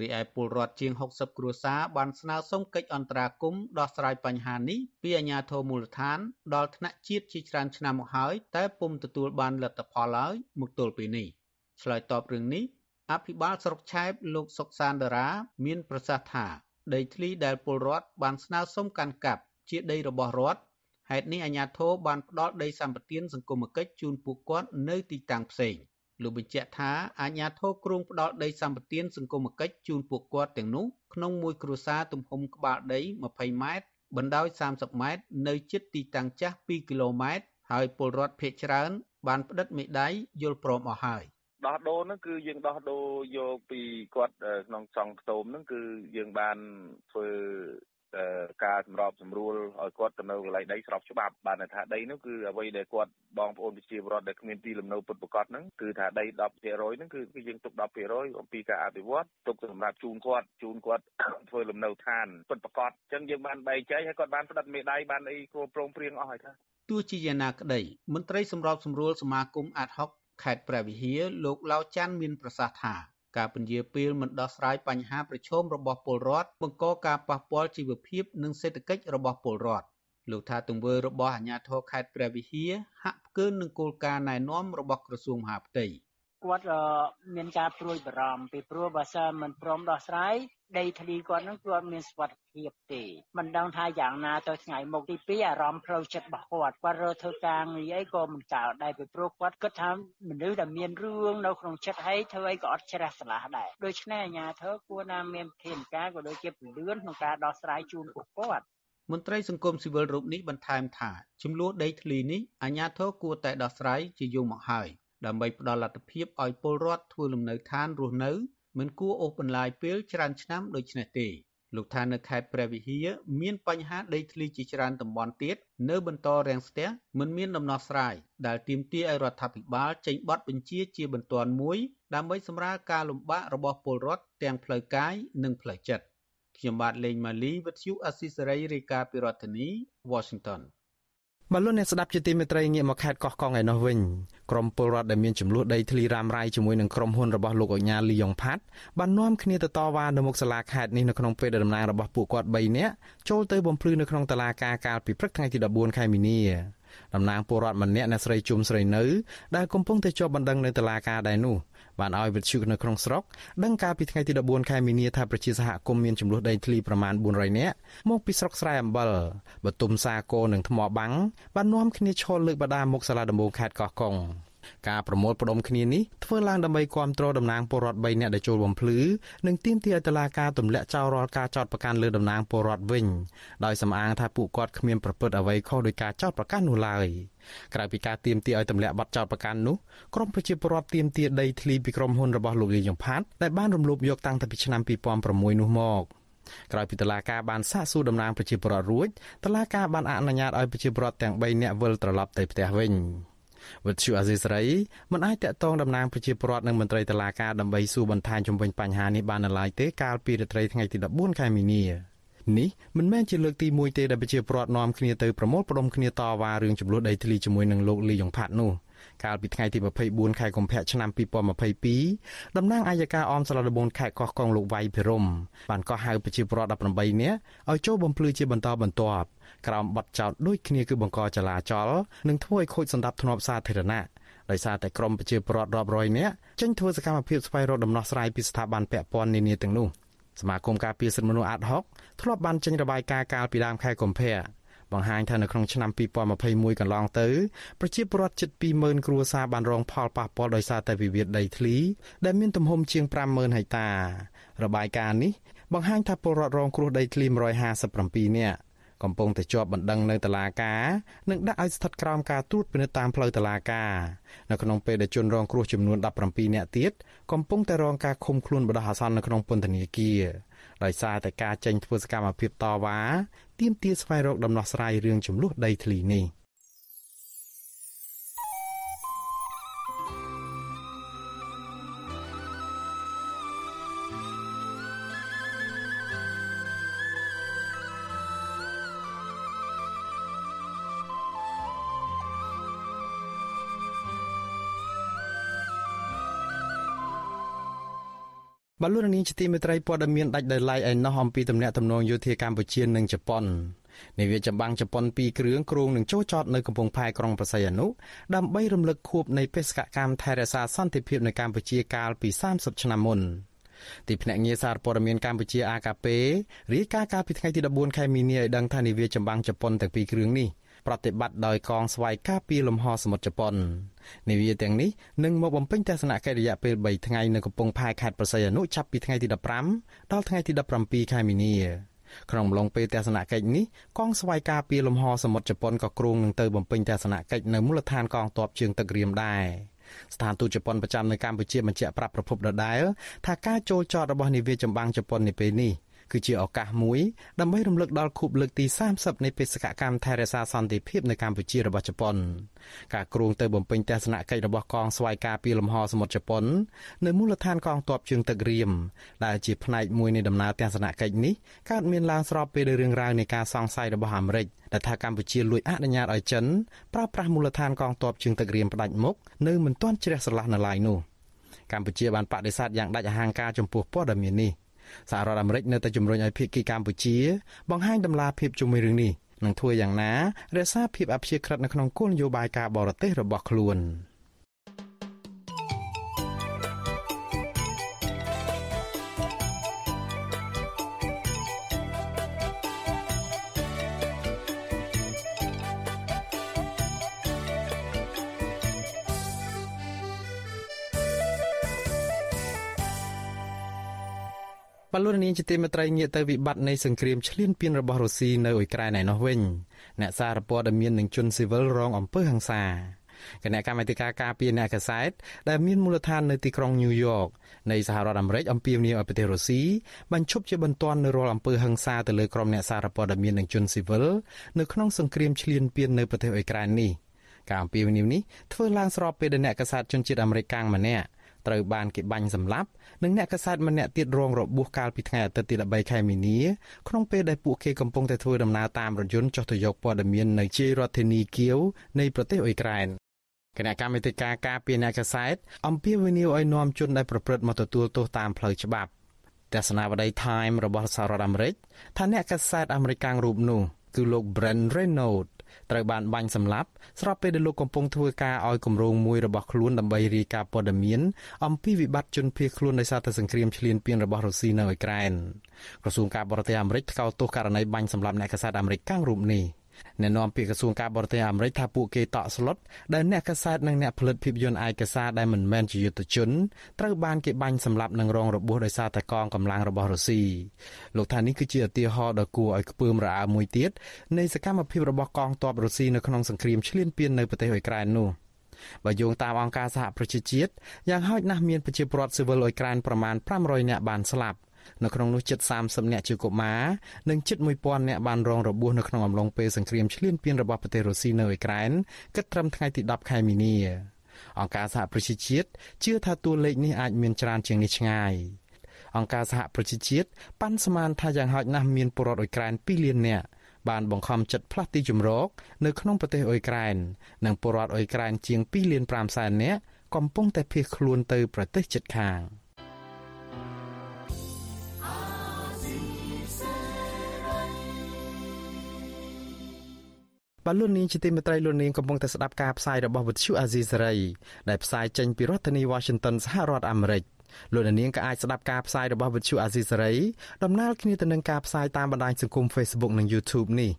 រីឯពលរដ្ឋជាង60គ្រួសារបានស្នើសុំកិច្ចអន្តរាគមន៍ដោះស្រាយបញ្ហានេះពីអាជ្ញាធរមូលដ្ឋានដល់ថ្នាក់ជាតិជាច្រើនឆ្នាំមកហើយតែពុំទទួលបានលទ្ធផលឡើយមកទល់ពេលនេះឆ្លើយតបរឿងនេះអភិបាលស្រុកឆែបលោកសុកសានដារា មានប្រសាសន៍ថាដីធ្លីដែលពលរដ្ឋបានស្នើសុំកាន់កាប់ជាដីរបស់រដ្ឋ ហេតុនេះអាជ្ញាធរបានផ្ដល់ដីសម្បត្តិសង្គមគិច្ចជូនពួកគាត់នៅទីតាំងផ្សេងលោកបញ្ជាក់ថាអាជ្ញាធរគ្រោងផ្ដល់ដីសម្បត្តិសង្គមគិច្ចជូនពួកគាត់ទាំងនោះក្នុងមួយគ្រួសារទំហំក្បាលដី20ម៉ែត្របណ្ដោយ30ម៉ែត្រនៅជិតទីតាំងចាស់2គីឡូម៉ែត្រហើយពលរដ្ឋភ័យច្រើន បានផ្តិតមេដៃយល់ព្រមអស់ហើយដោះដូរហ្នឹងគឺយើងដោះដូរយកពីគាត់ក្នុងចង់ខ្ទមហ្នឹងគឺយើងបានធ្វើ ការសម្របសម្រួលឲ្យគាត់ទៅនៅកន្លែងដីស្របច្បាប់បានថាដីនោះគឺអ្វីដែលគាត់បងប្អូនប្រជាពលរដ្ឋដែលគ្មានទីលំនៅពិតប្រាកដហ្នឹងគឺថាដី10%ហ្នឹងគឺយើងទុក10%អំពីការអភិវឌ្ឍទុកសម្រាប់ជូនគាត់ជូនគាត់ធ្វើលំនៅឋានពិតប្រាកដអញ្ចឹងយើងបានបែងចែកហើយគាត់បានផ្តិតមេដៃបានអីគ្រប់ព្រមព្រៀងអស់ហើយថាទោះជាយ៉ាងណាក្តីមន្ត្រីសម្របសម្រួលសមាគមអាត់ហុកខេត្តព្រះវិហារលោកឡាវច័ន្ទមានប្រសាសន៍ថា ការពន្យាពេលមិនដោះស្រាយបញ្ហាប្រឈមរបស់ពលរដ្ឋបង្កការប៉ះពាល់ជីវភាពនិងសេដ្ឋកិច្ចរបស់ពលរដ្ឋលោកថាទង្វើរបស់អាជ្ញាធរខេត្តព្រះវិហារហាក់ផ្កើនឹងគោលការណ៍ណែនាំរបស់ក្រសួងមហាផ្ទៃ គាត់មានការព្រួយបារម្ភពីព្រោះបើសិនមិនព្រមដោះស្រាយដីធ្លីគាត់នឹងគាត់មានសុវត្ថិភាពទេមិនដឹងថាយ៉ាងណាទៅថ្ងៃមុខទី2អារម្មណ៍ផ្លូវចិត្តរបស់គាត់គាត់រើធ្វើការងារអីក៏មិនកើតដែរពីព្រោះគាត់គិតថាមនុស្សដែលមានរឿងនៅក្នុងចិត្តហើយធ្វើអីក៏អត់ជ្រះស្រឡះដែរដូច្នេះអាជ្ញាធរគួរណាមានធានការក៏ដូចជាពលឿនក្នុងការដោះស្រាយជូនពួកគាត់មន្ត្រីសង្គមស៊ីវិលរូបនេះបន្ថែមថាចំនួនដីធ្លីនេះអាជ្ញាធរគួរតែដោះស្រាយជាយូរមកហើយ ដើម្បីផ្ដល់លទ្ធភាពឲ្យពលរដ្ឋធ្វើលំនៅឋានរស់នៅមិនគួរអូសបន្លាយពេលច្រើនឆ្នាំដូចនេះទេលោកថានៅខេត្តព្រះវិហារមានបញ្ហាដីធ្លីជាច្រើនតំបន់ទៀតនៅបន្តរាំងស្ទះមិនមានដំណោះស្រាយដែលទាមទារឲ្យរដ្ឋាភិបាលចេញបទបញ្ជាជាបន្ទាន់មួយដើម្បីសម្រាលការលំបាករបស់ពលរដ្ឋទាំងផ្លូវកាយនិងផ្លូវចិត្តខ្ញុំបាទលេងម៉ាលីវិទ្យុអស៊ីសេរីរាយការណ៍ពីរដ្ឋធានី Washington បលូនអ្នកស្ដាប់ជាទីមេត្រីងាកមកខេត្តកោះកុងឯនោះវិញក្រុមពលរដ្ឋដែលមានចំនួនដីធ្លីរ៉ាំរ៉ៃជាមួយនឹងក្រុមហ៊ុនរបស់លោកអញ្ញាលីយ៉ុងផាត់បាននាំគ្នាទៅតវ៉ានៅមុខសាលាខេត្តនេះនៅក្នុងពេលដែលតំណាងរបស់ពួកគាត់3នាក់ចូលទៅបំភ្លឺនៅក្នុងតុលាការកាលពីព្រឹកថ្ងៃទី14ខែមីនា តំណាងពលរដ្ឋម្នាក់អ្នកស្រីជុំស្រីនៅដែលកំពុងតែជាប់បណ្ដឹងនៅតុលាការដែរនោះបានឲ្យវិទ្យុនៅក្នុងស្រុកដឹងកាលពីថ្ងៃទី14ខែមីនាថាប្រជាសហគមន៍មានចំនួនដីធ្លីប្រមាណ400នាក់មកពីស្រុកស្រែអំបិលបទុមសាគរនិងថ្មបាំងបាននាំគ្នាឈលលើកបដាមុខសាលាដំបងខេត្តកោះកុង ការប្រមូលផ្ដុំគ្នានេះធ្វើឡើងដើម្បីគ្រប់គ្រងតំណាងពលរដ្ឋ3នាក់ដែលចូលបំភ្លឺនិងទាមទារឲ្យតុលាការទម្លាក់ចោលរាល់ការចោទប្រកាន់លើតំណាងពលរដ្ឋវិញដោយសំអាងថាពួកគាត់គ្មានប្រព្រឹត្តអ្វីខុសដោយការចោទប្រកាន់នោះឡើយក្រៅពីការទាមទារឲ្យទម្លាក់បទចោទប្រកាន់នោះក្រមប្រជាពលរដ្ឋទាមទារដីធ្លីពីក្រុមហ៊ុនរបស់លោកលីយ៉ុងផាតដែលបានរំលោភយកតាំងពីឆ្នាំ2006នោះមកក្រោយពីតុលាការបានសាកសួរតំណាងប្រជាពលរដ្ឋរួចតុលាការបានអនុញ្ញាតឲ្យប្រជាពលរដ្ឋទាំង3នាក់វិលត្រឡប់ទៅផ្ទះវិញ វិទ្យុអាស៊ីសេរីមិនអាចតាក់ទងតំណាងប្រជាពលរដ្ឋនិងមន្ត្រីតុលាការដើម្បីសួរបន្ថែមជំវិញបញ្ហានេះបាននៅឡើយទេកាលពីរាត្រីថ្ងៃទី14ខែមីនានេះមិនមែនជាលើកទី1ទេដែលប្រជាពលរដ្ឋនាំគ្នាទៅប្រមូលផ្ដុំគ្នាតវ៉ារឿងចំនួនដីធ្លីជាមួយនឹងលោកលីយ៉ុងផាត់នោះកាលពីថ្ងៃទី24ខែកុម្ភៈឆ្នាំ2022តំណាងអាយកាអមសាលាដំបងខេត្តកោះកុងលោកវៃភិរមបានកោះហៅប្រជាពលរដ្ឋ18នាក់ឲ្យចូលបំភ្លឺជាបន្តបន្ទាប់ ក្រោមបទចោទដូចគ្នាគឺបង្កចលាចលនិងធ្វើឲ្យខូចសន្តិភាពសាធារណៈដោយសារតែក្រមប្រជាពលរដ្ឋរាប់រយនាក់ចេញធ្វើសកម្មភាពស្វែងរកដំណោះស្រាយពីស្ថាប័នពាក់ព័ន្ធនានាទាំងនោះសមាគមការពារសិទ្ធិមនុស្សអាត់ហុកធ្លាប់បានចេញរបាយការណ៍កាលពីដើមខែកុម្ភៈបង្ហាញថានៅក្នុងឆ្នាំ2021កន្លងទៅប្រជាពលរដ្ឋជិត20000គ្រួសារបានរងផលប៉ះពាល់ដោយសារតែវិវាទដីធ្លីដែលមានទំហំជាង50000ហិកតា របាយការណ៍នេះបង្ហាញថាពលរដ្ឋរងគ្រោះដីធ្លី157នាក់ កំពុងតែជាប់បណ្ដឹងនៅតុលាការនិងដាក់ឲ្យស្ថិតក្រោមការត្រួតពិនិត្យតាមផ្លូវតុលាការនៅក្នុងពេលដែលជនរងគ្រោះចំនួន17នាក់ទៀតកំពុងតែរងការឃុំខ្លួនបណ្ដោះអាសន្ននៅក្នុងពន្ធនាគារដោយសារតែការចេញធ្វើសកម្មភាពតវ៉ាទាមទារស្វែងរកដំណោះស្រាយរឿងចំនួនដីធ្លីនេះ។ បលូននាងជាទីមេត្រីព័ត៌មានដាច់ដោយឡែកឯណោះអំពីទំនាក់ទំនងយោធាកម្ពុជានិងជប៉ុននាវាចម្បាំងជប៉ុន2គ្រឿងគ្រងនឹងចូលចតនៅកំពង់ផែក្រុងបរសៃអនុដើម្បីរំលឹកខួបនៃបេសកកម្មថែរក្សាសន្តិភាពនៅកម្ពុជាកាលពី30ឆ្នាំមុនទីភ្នាក់ងារសារព័ត៌មានកម្ពុជា AKP រាយការណ៍កាលពីថ្ងៃទី14ខែមីនាឲ្យដឹងថានាវាចម្បាំងជប៉ុនទាំងពីរគ្រឿងនេះ ប្រតិបត្តិដោយកងស្វ័យការពារលំហសមុទ្រជប៉ុននាវាទាំងនេះនឹងមកបំពេញទស្សនកិច្ចរយៈពេល3ថ្ងៃនៅកំពង់ផែខេត្តប្រស័យអនុចាប់ពីថ្ងៃទី15ដល់ថ្ងៃទី17ខែមីនាក្នុងអំឡុងពេលទស្សនកិច្ចនេះកងស្វ័យការពារលំហសមុទ្រជប៉ុនក៏គ្រោងនឹងទៅបំពេញទស្សនកិច្ចនៅមូលដ្ឋានកងទ័ពជើងទឹករៀមដែរស្ថានទូតជប៉ុនប្រចាំនៅកម្ពុជាបញ្ជាក់ប្រាប់ប្រពន្ធដដែលថាការចូលចតរបស់នាវាចម្បាំងជប៉ុននាពេលនេះ គឺជាឱកាសមួយដើម្បីរំលឹកដល់ខួបលើកទី30នៃបេសកកម្មថែរក្សាសន្តិភាពនៅកម្ពុជារបស់ជប៉ុនការគ្រោងទៅបំពេញទស្សនកិច្ចរបស់កងស្វ័យការពារលំហសមុទ្រជប៉ុននៅមូលដ្ឋានកងទ័ពជើងទឹករៀមដែលជាផ្នែកមួយនៃដំណើរទស្សនកិច្ចនេះកើតមានឡើងស្របពេលដោយរឿងរ៉ាវនៃការសង្ស័យរបស់អាមេរិកដែលថាកម្ពុជាលួចអនុញ្ញាតឲ្យចិនប្រើប្រាស់មូលដ្ឋានកងទ័ពជើងទឹករៀមផ្ដាច់មុខនៅមិនទាន់ជ្រះស្រឡះនៅឡើយនោះកម្ពុជាបានបដិសេធយ៉ាងដាច់អហង្ការចំពោះព័ត៌មាននេះ សហរដ្ឋអាមេរិកនៅតែជំរុញឲ្យភាគីកម្ពុជា បង្ហាញដំណាភាពជុំវិញរឿងនេះនឹងធ្វើយ៉ាងណារក្សាភាពអព្យាក្រឹតនៅក្នុងគោលនយោបាយការបរទេសរបស់ខ្លួន។ បលូននាងជាទីមេត្រីងាកទៅវិបត្តិនៃសង្គ្រាមឈ្លានពានរបស់រុស្ស៊ីនៅអ៊ុយក្រែនឯណោះវិញអ្នកសារព័ត៌មាននឹងជនស៊ីវិលរងអំពើហិង្សាគណៈកម្មាធិការការពារអ្នកកសែតដែលមានមូលដ្ឋាននៅទីក្រុងញូវយ៉កនៃសហរដ្ឋអាមេរិកអំពាវនាវឲ្យប្រទេសរុស្ស៊ីបញ្ឈប់ជាបន្ទាន់នៅរាល់អំពើហិង្សាទៅលើក្រុមអ្នកសារព័ត៌មាននិងជនស៊ីវិលនៅក្នុងសង្គ្រាមឈ្លានពាននៅប្រទេសអ៊ុយក្រែននេះការអំពាវនាវនេះធ្វើឡើងស្របពេលដែលអ្នកកសែតជនជាតិអាមេរិកកាំងម្នាក់ ត្រូវបានគេបាញ់សម្លាប់និងអ្នកកសែតម្នាក់ទៀតរងរបួសកាលពីថ្ងៃអាទិត្យទី13ខែមីនាក្នុងពេលដែលពួកគេកំពុងតែធ្វើដំណើរតាមរថយន្តចុះទៅយកព័ត៌មាននៅជាយរដ្ឋធានីគៀវនៃប្រទេសអ៊ុយក្រែនគណៈកម្មាធិការការពារអ្នកកសែតអំពាវនាវឲ្យនាំជនដែលប្រព្រឹត្តមកទទួលទោសតាមផ្លូវច្បាប់ទស្សនាវដ្តី Time របស់សហរដ្ឋអាមេរិកថាអ្នកកសែតអាមេរិកកាំងរូបនោះគឺលោក Brent Renaud ត្រូវបានបាញ់សម្លាប់ស្របពេលដែលលោកកំពុងធ្វើការឲ្យគម្រោងមួយរបស់ខ្លួនដើម្បីរាយការណ៍ព័ត៌មានអំពីវិបត្តិជនភៀសខ្លួនដោយសារតែសង្គ្រាមឈ្លានពានរបស់រុស្ស៊ីនៅអ៊ុយក្រែនក្រសួងការបរទេសអាមេរិកថ្កោលទោសករណីបាញ់សម្លាប់អ្នកកាសែតអាមេរិកកាំងរូបនេះ អ្នកនាំពាក្យក្រសួងការបរទេសអាមេរិកថាពួកគេតក់ស្លុតដែលអ្នកកាសែតនិងអ្នកផលិតភាពយន្តឯកសារដែលមិនមែនជាយុទ្ធជនត្រូវបានគេបាញ់សម្លាប់និងរងរបួសដោយសារតែកងកម្លាំងរបស់រុស្ស៊ីលោកថានេះគឺជាឧទាហរណ៍ដ៏គួរឲ្យខ្ពើមរអើមួយទៀតនៃសកម្មភាពរបស់កងទ័ពរុស្ស៊ីនៅក្នុងសង្គ្រាមឈ្លានពាននៅប្រទេសអ៊ុយក្រែននោះបើយោងតាមអង្គការសហប្រជាជាតិយ៉ាងហោចណាស់មានប្រជាពលរដ្ឋស៊ីវិលអ៊ុយក្រែនប្រមាណ500នាក់បានស្លាប់ នៅក្នុងនោះជិត30នាក់ជាកុមារនិងជិត1000នាក់បានរងរបួសនៅក្នុងអំឡុងពេលសង្គ្រាមឈ្លានពានរបស់ប្រទេសរុស្ស៊ីនៅអ៊ុយក្រែនគិតត្រឹមថ្ងៃទី10ខែមីនាអង្គការសហប្រជាជាតិជឿថាតួលេខនេះអាចមានច្រើនជាងនេះឆ្ងាយអង្គការសហប្រជាជាតិប៉ាន់ស្មានថាយ៉ាងហោចណាស់មានពលរដ្ឋអ៊ុយក្រែន2លាននាក់បានបង្ខំចិត្តផ្លាស់ទីជម្រកនៅក្នុងប្រទេសអ៊ុយក្រែននិងពលរដ្ឋអ៊ុយក្រែនជាង2លាន5សែននាក់កំពុងតែភៀសខ្លួនទៅប្រទេសជិតខាង។ បាទលោកនាងជាទីមេត្រីលោកនាងកំពុងតែស្ដាប់ការផ្សាយរបស់វិទ្យុអាស៊ីសេរីដែលផ្សាយចេញពីរដ្ឋធានី Washington សហរដ្ឋអាមេរិកលោកនាងក៏អាចស្ដាប់ការផ្សាយរបស់វិទ្យុអាស៊ីសេរីដំណើរគ្នាទៅនឹងការផ្សាយតាមបណ្ដាញសង្គម Facebook និង YouTube នេះ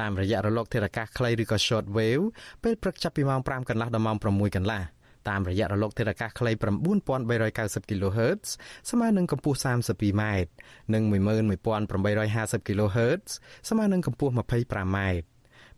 តាមរយៈរលកធារកាសខ្លីឬក៏ Shortwave ពេលព្រឹកចាប់ពីម៉ោង5កន្លះដល់ម៉ោង6កន្លះតាមរយៈរលកធារកាសខ្លី9390 kHz ស្មើនឹងកម្ពស់ 32m និង11850 kHz ស្មើនឹងកម្ពស់ 25m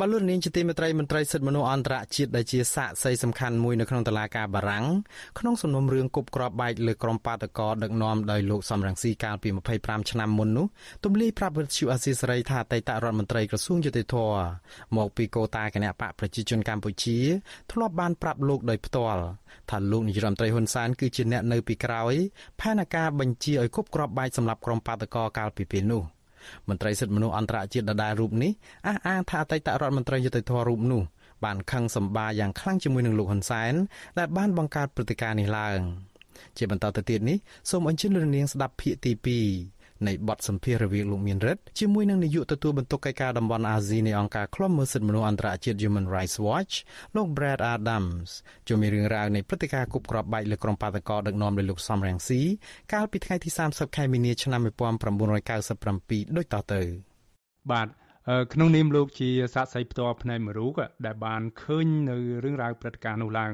បលូននាងជាទីមេត្រីមន្ត្រីសិទ្ធិមនុស្សអន្តរជាតិដែលជាសាក្សីសំខាន់មួយនៅក្នុងតុលាការបារាំងក្នុងសំណុំរឿងគប់ក្របបែកលើក្រុមបាតកោដឹកនាំដោយលោកសំរងស៊ីកាលពី25ឆ្នាំមុននោះទម្លាយប្រាប់វិទ្យុអាស៊ីសេរីថាអតីតរដ្ឋមន្ត្រីក្រសួងយុតិធធមកពីកូតាគណៈបកប្រជាជនកម្ពុជា ធ្លាប់បានប្រាប់លោកដោយផ្ទាល់ថាលោកនាយរដ្ឋមន្ត្រីហ៊ុនសែនគឺជាអ្នកនៅពីក្រោយផែនការបញ្ជាឲ្យគប់ក្របបែកសម្រាប់ក្រុមបាតកោកាលពីពេលនោះ មន្ត្រីសិទ្ធិមនុស្សអន្តរជាតិដដែលរូបនេះអះអាងថាអតីតរដ្ឋមន្ត្រីយុតិធធរូបនោះបានខឹងសម្បាយ៉ាងខ្លាំងជាមួយនឹងលោកហ៊ុនសែនដែលបានបង្កើតព្រឹត្តិការណ៍នេះឡើងជាបន្តទៅទៀតនេះសូមអញ្ជើញលោកនាងស្ដាប់ភាគទី2 នៃបទសម្ភាសន៍រវាងលោកមានរិទ្ធជាមួយនឹងនាយកទទួលបន្ទុកកិច្ចការតំបន់អាស៊ីនៃអង្គការឃ្លាំមើលសិទ្ធិមនុស្សអន្តរជាតិ Human Rights Watch លោក Brad Adams ជួយមានរឿងរ៉ាវនៃព្រឹត្តិការណ៍គប់គ្រាប់បែកលើក្រុមបាតកោដឹកនាំដោយលោកសំរងស៊ីកាលពីថ្ងៃទី30ខែមីនាឆ្នាំ1997ដូចតទៅបាទក្នុងនាមលោកជាសាក្សីផ្ទាល់ផ្នែកមរូកដែលបានឃើញនៅរឿងរ៉ាវព្រឹត្តិការណ៍នោះឡើង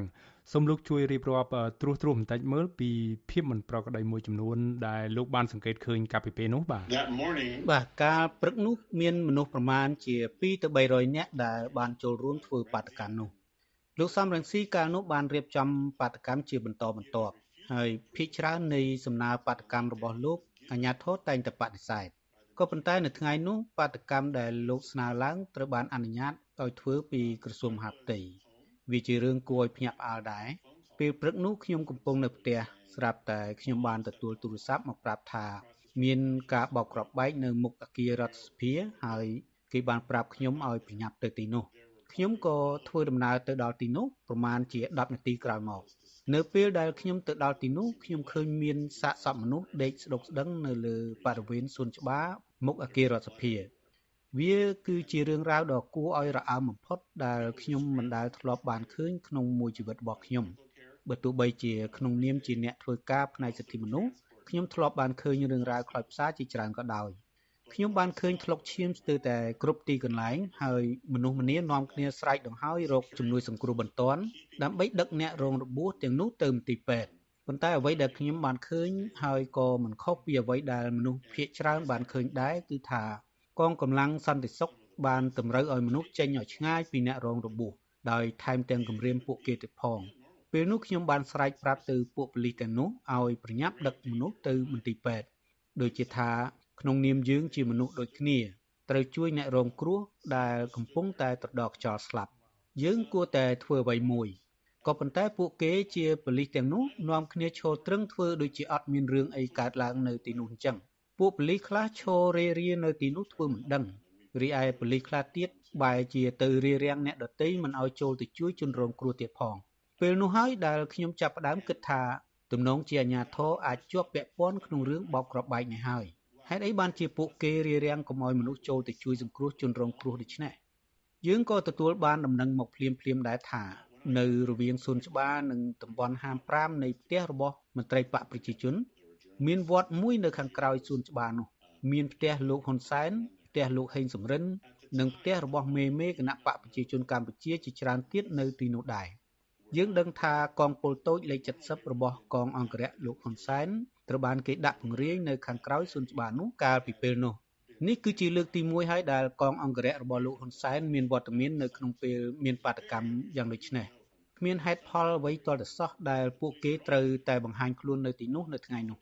សូមលោកជួយរៀបរាប់ត្រួសត្រាសបន្តិចមើលពីភាពមិនប្រក្រតីមួយចំនួនដែលលោកបានសង្កេតឃើញកាលពីពេលនោះបាទបាទកាលព្រឹកនោះមានមនុស្សប្រមាណជា2ទៅ300នាក់ដែលបានចូលរួមធ្វើបាតកម្មនោះលោកសំរងស៊ីកាលនោះបានរៀបចំបាតកម្មជាបន្តបន្ទាប់ហើយភាគច្រើននៃសំណើបាតកម្មរបស់លោកអាជ្ញាធរតែងតែបដិសេធក៏ប៉ុន្តែនៅថ្ងៃនោះបាតកម្មដែលលោកស្នើឡើងត្រូវបានអនុញ្ញាតឲ្យធ្វើពីក្រសួងមហាផ្ទៃ វាជារឿងគួរឲ្យភ្ញាក់ផ្អើលដែរពេលព្រឹកនោះខ្ញុំកំពុងនៅផ្ទះស្រាប់តែខ្ញុំបានទទួលទូរស័ព្ទមកប្រាប់ថាមានការបោកគ្រាប់បែកនៅមុខអគាររដ្ឋសភាហើយគេបានប្រាប់ខ្ញុំឲ្យប្រញាប់ទៅទីនោះខ្ញុំក៏ធ្វើដំណើរទៅដល់ទីនោះប្រមាណជា10នាទីក្រោយមកនៅពេលដែលខ្ញុំទៅដល់ទីនោះខ្ញុំឃើញមានសាកសពមនុស្សដេកស្ដុកស្ដឹងនៅលើបរិវេណសួនច្បារមុខអគាររដ្ឋសភា វាគឺជារឿងរ៉ាវដ៏គួរឲ្យរអើមបំផុតដែលខ្ញុំមិនដែលធ្លាប់បានឃើញក្នុងមួយជីវិតរបស់ខ្ញុំបើទោះបីជាក្នុងនាមជាអ្នកធ្វើការផ្នែកសិទ្ធិមនុស្សខ្ញុំធ្លាប់បានឃើញរឿងរ៉ាវខ្លោចផ្សាជាច្រើនក៏ដោយខ្ញុំបានឃើញធ្លុកឈាមស្ទើរតែគ្រប់ទីកន្លែងហើយមនុស្សម្នានាំគ្នាស្រែកដង្ហើយរកជំនួយសង្គ្រោះបន្ទាន់ដើម្បីដឹកអ្នករងរបួសទាំងនោះទៅមន្ទីរពេទ្យប៉ុន្តែអ្វីដែលខ្ញុំបានឃើញហើយក៏មិនខុសពីអ្វីដែលមនុស្សភាគច្រើនបានឃើញដែរគឺថា កងកម្លាំងសន្តិសុខបានតម្រូវឲ្យមនុស្សចេញឲ្យឆ្ងាយពីអ្នករងរបួសដោយថែមទាំងគំរាមពួកគេទៀតផងពេលនោះខ្ញុំបានស្រែកប្រាប់ទៅពួកប៉ូលីសទាំងនោះឲ្យប្រញាប់ដឹកមនុស្សទៅមន្ទីរពេទ្យដូចជាថាក្នុងនាមយើងជាមនុស្សដូចគ្នាត្រូវជួយអ្នករងគ្រោះដែលកំពុងតែត្រដកខ្យល់ស្លាប់យើងគួរតែធ្វើអ្វីមួយក៏ប៉ុន្តែពួកគេជាប៉ូលីសទាំងនោះនាំគ្នាឈរត្រឹងធ្វើដូចជាអត់មានរឿងអីកើតឡើងនៅទីនោះអញ្ចឹង ពួកប៉ូលីសខ្លះឈររេរានៅទីនោះធ្វើមិនដឹងរីឯប៉ូលីសខ្លះទៀតបែរជាទៅរារាំងអ្នកដទៃមិនឲ្យចូលទៅជួយជនរងគ្រោះទៀតផងពេលនោះហើយដែលខ្ញុំចាប់ផ្ដើមគិតថាទំនងជាអាញាធរអាចជាប់ពាក់ព័ន្ធក្នុងរឿងបោកក្របបែកនេះហើយហេតុអីបានជាពួកគេរារាំងកុំឲ្យមនុស្សចូលទៅជួយសង្គ្រោះជនរងគ្រោះដូច្នេះយើងក៏ទទួលបានដំណឹងមកភ្លាមភ្លាមដែរថានៅរវាងសួនច្បារនិងតំបន់ហាម5នៃផ្ទះរបស់មន្ត្រីបកប្រជាជន មានវត្តមួយនៅខាងក្រោយសួនច្បារនោះ មានផ្ទះលោកហ៊ុនសែនផ្ទះលោកហេងសំរិន និងផ្ទះរបស់មេមេគណៈបកប្រជាជនកម្ពុជាជាច្រើនទៀតនៅទីនោះដែរយើងដឹងថាកងពលតូចលេខ70របស់កងអង្គរៈលោកហ៊ុនសែនត្រូវបានគេដាក់ពង្រាយនៅខាងក្រោយសួនច្បារនោះកាលពីពេលនោះនេះគឺជាលើកទី1ហើយដែលកងអង្គរៈរបស់លោកហ៊ុនសែនមានវត្តមាននៅក្នុងពេលមានបាតកម្មយ៉ាងដូចនេះគ្មានហេតុផលអ្វីទាល់តែសោះដែលពួកគេត្រូវតែបង្ហាញខ្លួននៅទីនោះនៅថ្ងៃនោះ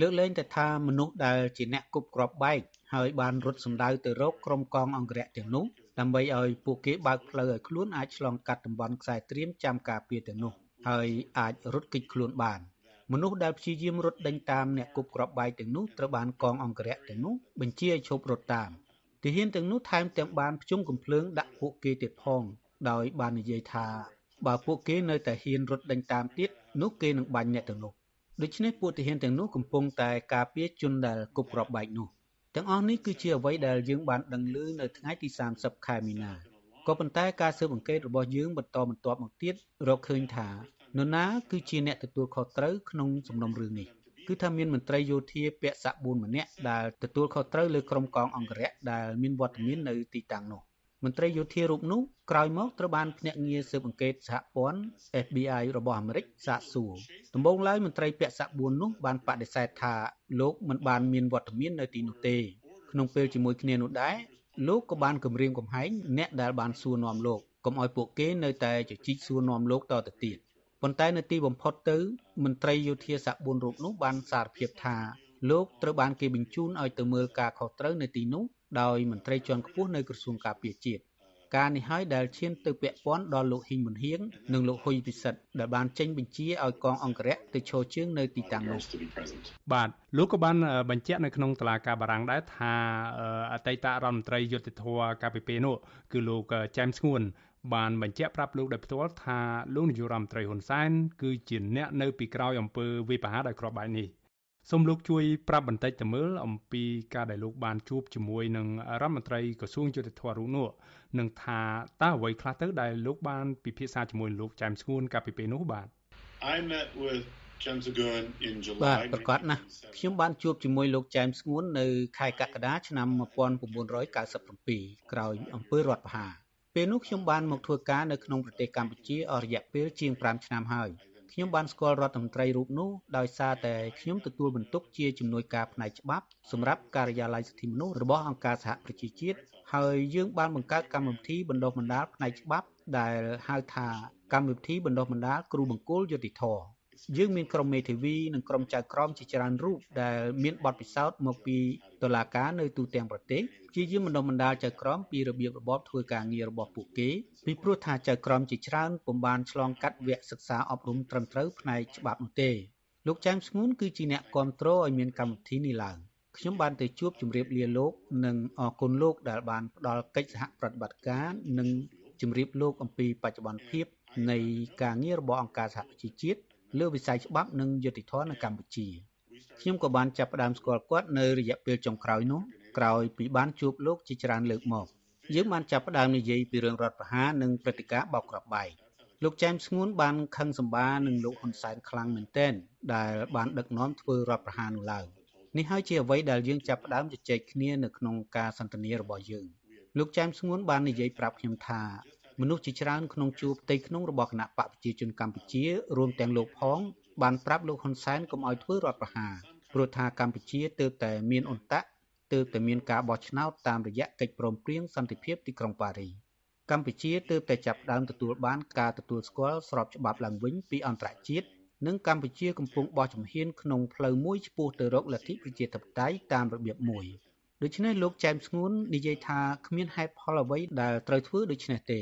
លើកលែងតែថាមនុស្សដែលជាអ្នកគប់គ្រាប់បែកហើយបានរត់សម្ដៅទៅរកក្រុមកងអង្គរៈទាំងនោះដើម្បីឲ្យពួកគេបើកផ្លូវឲ្យខ្លួនអាចឆ្លងកាត់តំបន់ខ្សែត្រៀមចាំការពារទាំងនោះហើយអាចរត់គេចខ្លួនបាន។មនុស្សដែលព្យាយាមរត់ដេញតាមអ្នកគប់គ្រាប់បែកទាំងនោះត្រូវបានកងអង្គរៈទាំងនោះបញ្ជាឲ្យឈប់រត់តាមទាហានទាំងនោះថែមទាំងបានភ្ជុំកំភ្លើងដាក់ពួកគេទៀតផងដោយបាននិយាយថាបើពួកគេនៅតែហ៊ានរត់ដេញតាមទៀតនោះគេនឹងបាញ់អ្នកទាំងនោះ ដូច្នេះពួកទាហានទាំងនោះកំពុងតែការពារជនដែលគប់គ្រាប់បែកនោះទាំងអស់នេះគឺជាអ្វីដែលយើងបានដឹងឮនៅថ្ងៃទី30ខែមីនាក៏ប៉ុន្តែការស៊ើបអង្កេតរបស់យើងបន្តបន្ទាប់មកទៀតរកឃើញថានរណាគឺជាអ្នកទទួលខុសត្រូវក្នុងសំណុំរឿងនេះគឺថាមានមន្ត្រីយោធាពាក់សាក់4ម្នាក់ដែលទទួលខុសត្រូវលើក្រុមកងអង្គរៈដែលមានវត្តមាននៅទីតាំងនោះ មន្ត្រីយោធារូបនោះក្រោយមកត្រូវបានភ្នាក់ងារស៊ើបអង្កេតសហព័ន្ធ FBI របស់អាមេរិកសាកសួរដំបូងឡើយមន្ត្រីពាក់សាក់4នោះបានបដិសេធថាលោកមិនបានមានវត្តមាននៅទីនោះទេក្នុងពេលជាមួយគ្នានោះដែរលោកក៏បានគម្រាមកំហែងអ្នកដែលបានសួរនាំលោកកុំឲ្យពួកគេនៅតែជជែកសួរនាំលោកតទៅទៀតប៉ុន្តែនៅទីបំផុតទៅមន្ត្រីយោធាសាក់4រូបនោះបានសារភាពថាលោកត្រូវបានគេបញ្ជូនឲ្យទៅមើលការខុសត្រូវនៅទីនោះ ដោយមន្ត្រីជាន់ខ្ពស់នៅក្រសួងការពារជាតិការនេះហើយដែលឈានទៅពាក់ព័ន្ធដល់លោកហ៊ីងមុនហៀងនិងលោកហ៊ុយពិសិដ្ឋដែលបានចេញបញ្ជាឲ្យកងអង្គរៈទៅឈរជើងនៅទីតាំងនោះបាទលោកក៏បានបញ្ជាក់នៅក្នុងតឡាការបារាំងដែរថាអតីតរដ្ឋមន្ត្រីយុទ្ធភ័ពកាលពីពេលនោះគឺលោកចែមស្ងួនបានបញ្ជាក់ប្រាប់លោកដោយផ្ទាល់ថាលោកនាយករដ្ឋមន្ត្រីហ៊ុនសែនគឺជាអ្នកនៅពីក្រោយអំពើវិបហាដោយគ្រាប់បែកនេះ សូមលោកជួយប្រាប់បន្តិចទៅមើលអំពីការដែលលោកបានជួបជាមួយនឹងរដ្ឋមន្ត្រីក្រសួងយុទ្ធភ័ពរូបនោះនឹងថាតើអ្វីខ្លះទៅដែលលោកបានពិភាក្សាជាមួយលោកចែមស្ងួនកាលពីពេលនោះបាទ I met with James Sagun in July បាទប្រកាសណាស់ខ្ញុំបានជួបជាមួយលោកចែមស្ងួននៅខែកក្កដាឆ្នាំ1997ក្រោយអំពើរដ្ឋប្រហារពេលនោះខ្ញុំបានមកធ្វើការនៅក្នុងប្រទេសកម្ពុជាអស់រយៈពេលជាង5ឆ្នាំហើយ ខ្ញុំបានស្គាល់រដ្ឋមន្ត្រីរូបនោះដោយសារតែខ្ញុំទទួលបន្ទុកជាជំនួយការផ្នែកច្បាប់សម្រាប់ការិយាល័យសិទ្ធិមនុស្សរបស់អង្គការសហប្រជាជាតិហើយយើងបានបង្កើតកម្មវិធីបណ្ដុះបណ្ដាលផ្នែកច្បាប់ដែលហៅថាកម្មវិធីបណ្ដុះបណ្ដាលគ្រូបង្គោលយុតិធធ យើងមានក្រុមមេធាវីនិងក្រុមចៅក្រមជាច្រើនរូបដែលមានបទពិសោធន៍មកពីតុលាការនៅទូទាំងប្រទេសជាយាមបណ្ដុំបណ្ដាលចៅក្រមពីរបៀបរបបធ្វើការងាររបស់ពួកគេពីព្រោះថាចៅក្រមជាច្រើនពុំបានឆ្លងកាត់វគ្គសិក្សាអប់រំត្រឹមត្រូវផ្នែកច្បាប់នោះទេលោកចែមស្ងួនគឺជាអ្នកគ្រប់គ្រងឲ្យមានកម្មវិធីនេះឡើងខ្ញុំបានទៅជួបជម្រាបលាលោកនិងអរគុណលោកដែលបានផ្ដល់កិច្ចសហប្រតិបត្តិការនិងជម្រាបលោកអំពីបច្ចុប្បន្នភាពនៃការងាររបស់អង្គការសហប្រជាជាតិ លើវិស័យច្បាប់និងយុតិធម៌នៅកម្ពុជាខ្ញុំក៏បានចាប់ផ្ដើមស្គាល់គាត់នៅរយៈពេលចុងក្រោយនោះក្រោយពីបានជួបលោកជាច្រើនលើកមកយើងបានចាប់ផ្ដើមនិយាយពីរឿងរដ្ឋប្រហារនិងព្រឹត្តិការណ៍បោកគ្រាប់បែកលោកចែមស្ងួនបានខឹងសម្បានឹងលោកហ៊ុនសែនខ្លាំងមែនទែនដែលបានដឹកនាំធ្វើរដ្ឋប្រហារនោះឡើងនេះហើយជាអ្វីដែលយើងចាប់ផ្ដើមជជែកគ្នានៅក្នុងការសន្ទនារបស់យើងលោកចែមស្ងួនបាននិយាយប្រាប់ខ្ញុំថា មនុស្សជាច្រើនក្នុងជួរផ្ទៃក្នុងរបស់គណៈបកប្រជាជនកម្ពុជារួមទាំងលោកផង បានប្រាប់លោកហ៊ុនសែនកុំឲ្យធ្វើរដ្ឋប្រហារព្រោះថាកម្ពុជាទើបតែមានអន្តៈទើបតែមានការបោះឆ្នោតតាមរយៈកិច្ចព្រមព្រៀងសន្តិភាពទីក្រុងប៉ារីកម្ពុជាទើបតែចាប់ផ្ដើមទទួលបានការទទួលស្គាល់ស្របច្បាប់ឡើងវិញពីអន្តរជាតិនិងកម្ពុជាកំពុងបោះជំហានក្នុងផ្លូវមួយឆ្ពោះទៅរកលទ្ធិប្រជាធិបតេយ្យតាមរបៀបមួយ ដូច្នេះលោកចែមស្ងួននិយាយថាគ្មានហេតុផលអ្វីដែលត្រូវធ្វើដូច្នេះទេ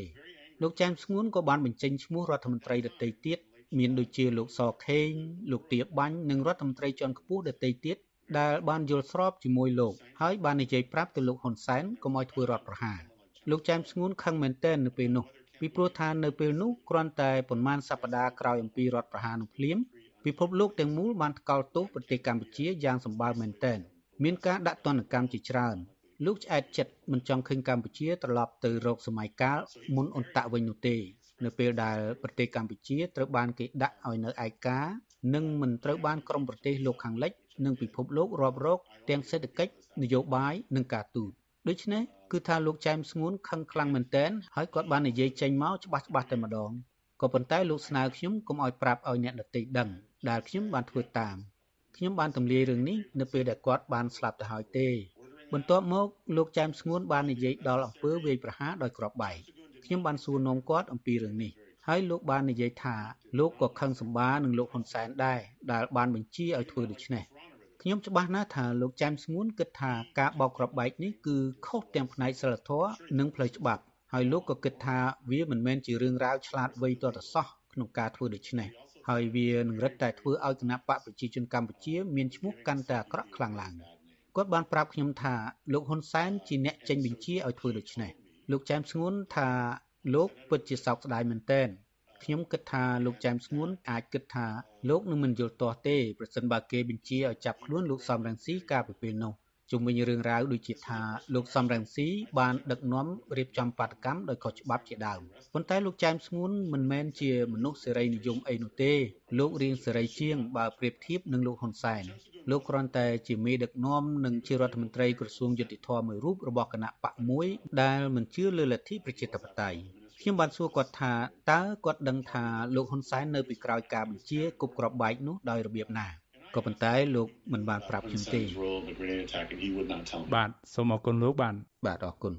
លោកចែមស្ងួនក៏បានបញ្ចេញឈ្មោះរដ្ឋមន្ត្រីដទៃទៀតមានដូចជាលោកសខេងលោកទាបាញ់និងរដ្ឋមន្ត្រីជាន់ខ្ពស់ដទៃទៀតដែលបានយល់ស្របជាមួយលោកហើយបាននិយាយប្រាប់ទៅលោកហ៊ុនសែនកុំឲ្យធ្វើរដ្ឋប្រហារលោកចែមស្ងួនខឹងមែនទែននៅពេលនោះពីព្រោះថានៅពេលនោះគ្រាន់តែប៉ុន្មានសប្តាហ៍ក្រោយអំពីរដ្ឋប្រហារនោះភ្លាមពិភពលោកទាំងមូលបានថ្កោលទោសប្រទេសកម្ពុជាយ៉ាងសម្បើមមែនទែន មានការដាក់ទណ្ឌកម្មជាច្រើនលោកឆ្អែតចិត្តមិនចង់ឃើញកម្ពុជាត្រឡប់ទៅរកសម័យកាលមុនអន្តៈវិញនោះទេ នៅពេលដែលប្រទេសកម្ពុជាត្រូវបានគេដាក់ឲ្យនៅឯកានិងមិនត្រូវបានក្រុមប្រទេសលោកខាងលិច និងពិភពលោករាប់រកទាំងសេដ្ឋកិច្ចនយោបាយនិងការទូតដូច្នេះគឺថាលោកចែមស្ងួនខឹងខ្លាំងមែនទែនហើយគាត់បាននិយាយចេញមកច្បាស់ច្បាស់តែម្ដងក៏ប៉ុន្តែលោកស្នើខ្ញុំកុំឲ្យប្រាប់ឲ្យអ្នកដទៃដឹងដែលខ្ញុំបានធ្វើតាម ខ្ញុំបានទម្លាយរឿងនេះនៅពេលដែលគាត់បានស្លាប់ទៅហើយទេ បន្ទាប់មកលោកចែមស្ងួនបាននិយាយដល់អំពើវាយប្រហារដោយគ្រាប់បែកខ្ញុំបានសួរនាំគាត់អំពីរឿងនេះហើយលោកបាននិយាយថាលោកក៏ខឹងសម្បានឹងលោកហ៊ុនសែនដែរដែលបានបញ្ជាឲ្យធ្វើដូច្នេះខ្ញុំច្បាស់ណាស់ថាលោកចែមស្ងួនគិតថាការបោកគ្រាប់បែកនេះគឺខុសទាំងផ្នែកសិលធម៌និងផ្លូវច្បាប់ហើយលោកក៏គិតថាវាមិនមែនជារឿងរ៉ាវឆ្លាតវៃទាល់តែសោះក្នុងការធ្វើដូច្នេះ ហើយវានឹងរឹតតែធ្វើឲ្យគណៈបកប្រជាជនកម្ពុជាមានឈ្មោះកាន់តែអាក្រក់ខ្លាំងឡើងគាត់បានប្រាប់ខ្ញុំថាលោកហ៊ុនសែនជាអ្នកចេញបញ្ជាឲ្យធ្វើដូច្នេះលោកចែមស្ងួនថាលោកពិតជាសោកស្ដាយមែនទែនខ្ញុំគិតថាលោកចែមស្ងួនអាចគិតថាលោកនឹងមិនយល់ទាស់ទេប្រសិនបើគេបញ្ជាឲ្យចាប់ខ្លួនលោកសំរងស៊ីកាលពីពេលនោះជុំ វិញរឿងរ៉ាវដូចជាថាលោកសំរងស៊ីបានដឹកនាំរៀបចំបាតកម្មដោយខុសច្បាប់ជាដើមប៉ុន្តែលោកចែមស្ងួនមិនមែនជាមនុស្សសេរីនិយមអីនោះទេលោករៀងសេរីជាងបើប្រៀបធៀបនឹងលោកហ៊ុនសែនលោកគ្រាន់តែជាមេដឹកនាំនិងជារដ្ឋមន្ត្រីក្រសួងយុតិធម៌មួយរូបរបស់គណៈបកមួយដែលមិនជឿលើលទ្ធិប្រជាធិបតេយ្យខ្ញុំបានសួរគាត់ថាតើគាត់ដឹងថាលោកហ៊ុនសែននៅពីក្រោយការបញ្ជាគប់ក្របបែកនោះដោយរបៀបណា ក៏ប៉ុន្តែលោកមិនបានប្រាប់ខ្ញុំទេបាទសូមអរគុណលោកបានបាទអរគុណ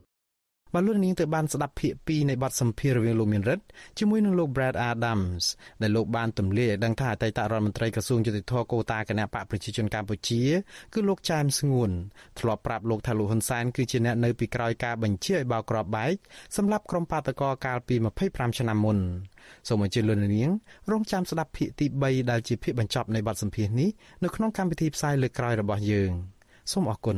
បាទលោកនាងទៅបានស្ដាប់ភាគ2នៃបទសម្ភាសន៍រវាងលោកមានរិទ្ធជាមួយនឹងលោក Brad Adams ដែលលោកបានទម្លាយឲ្យដឹងថាអតីតរដ្ឋមន្ត្រីក្រសួងយុតិធធកូតាគណៈបកប្រជាជនកម្ពុជាគឺលោកចែមស្ងួនធ្លាប់ប្រាប់លោកថាលោកហ៊ុនសែនគឺជាអ្នកនៅពីក្រោយការបញ្ជាឲ្យបោកក្របបែកសម្រាប់ក្រុមបាតកោកាលពី25ឆ្នាំមុនសូមអញ្ជើញលោកនាងរងចាំស្ដាប់ភាគទី3ដែលជាភាគបញ្ចប់នៃបទសម្ភាសន៍នេះនៅក្នុងកម្មវិធីផ្សាយលើកក្រោយរបស់យើងសូមអរគុណ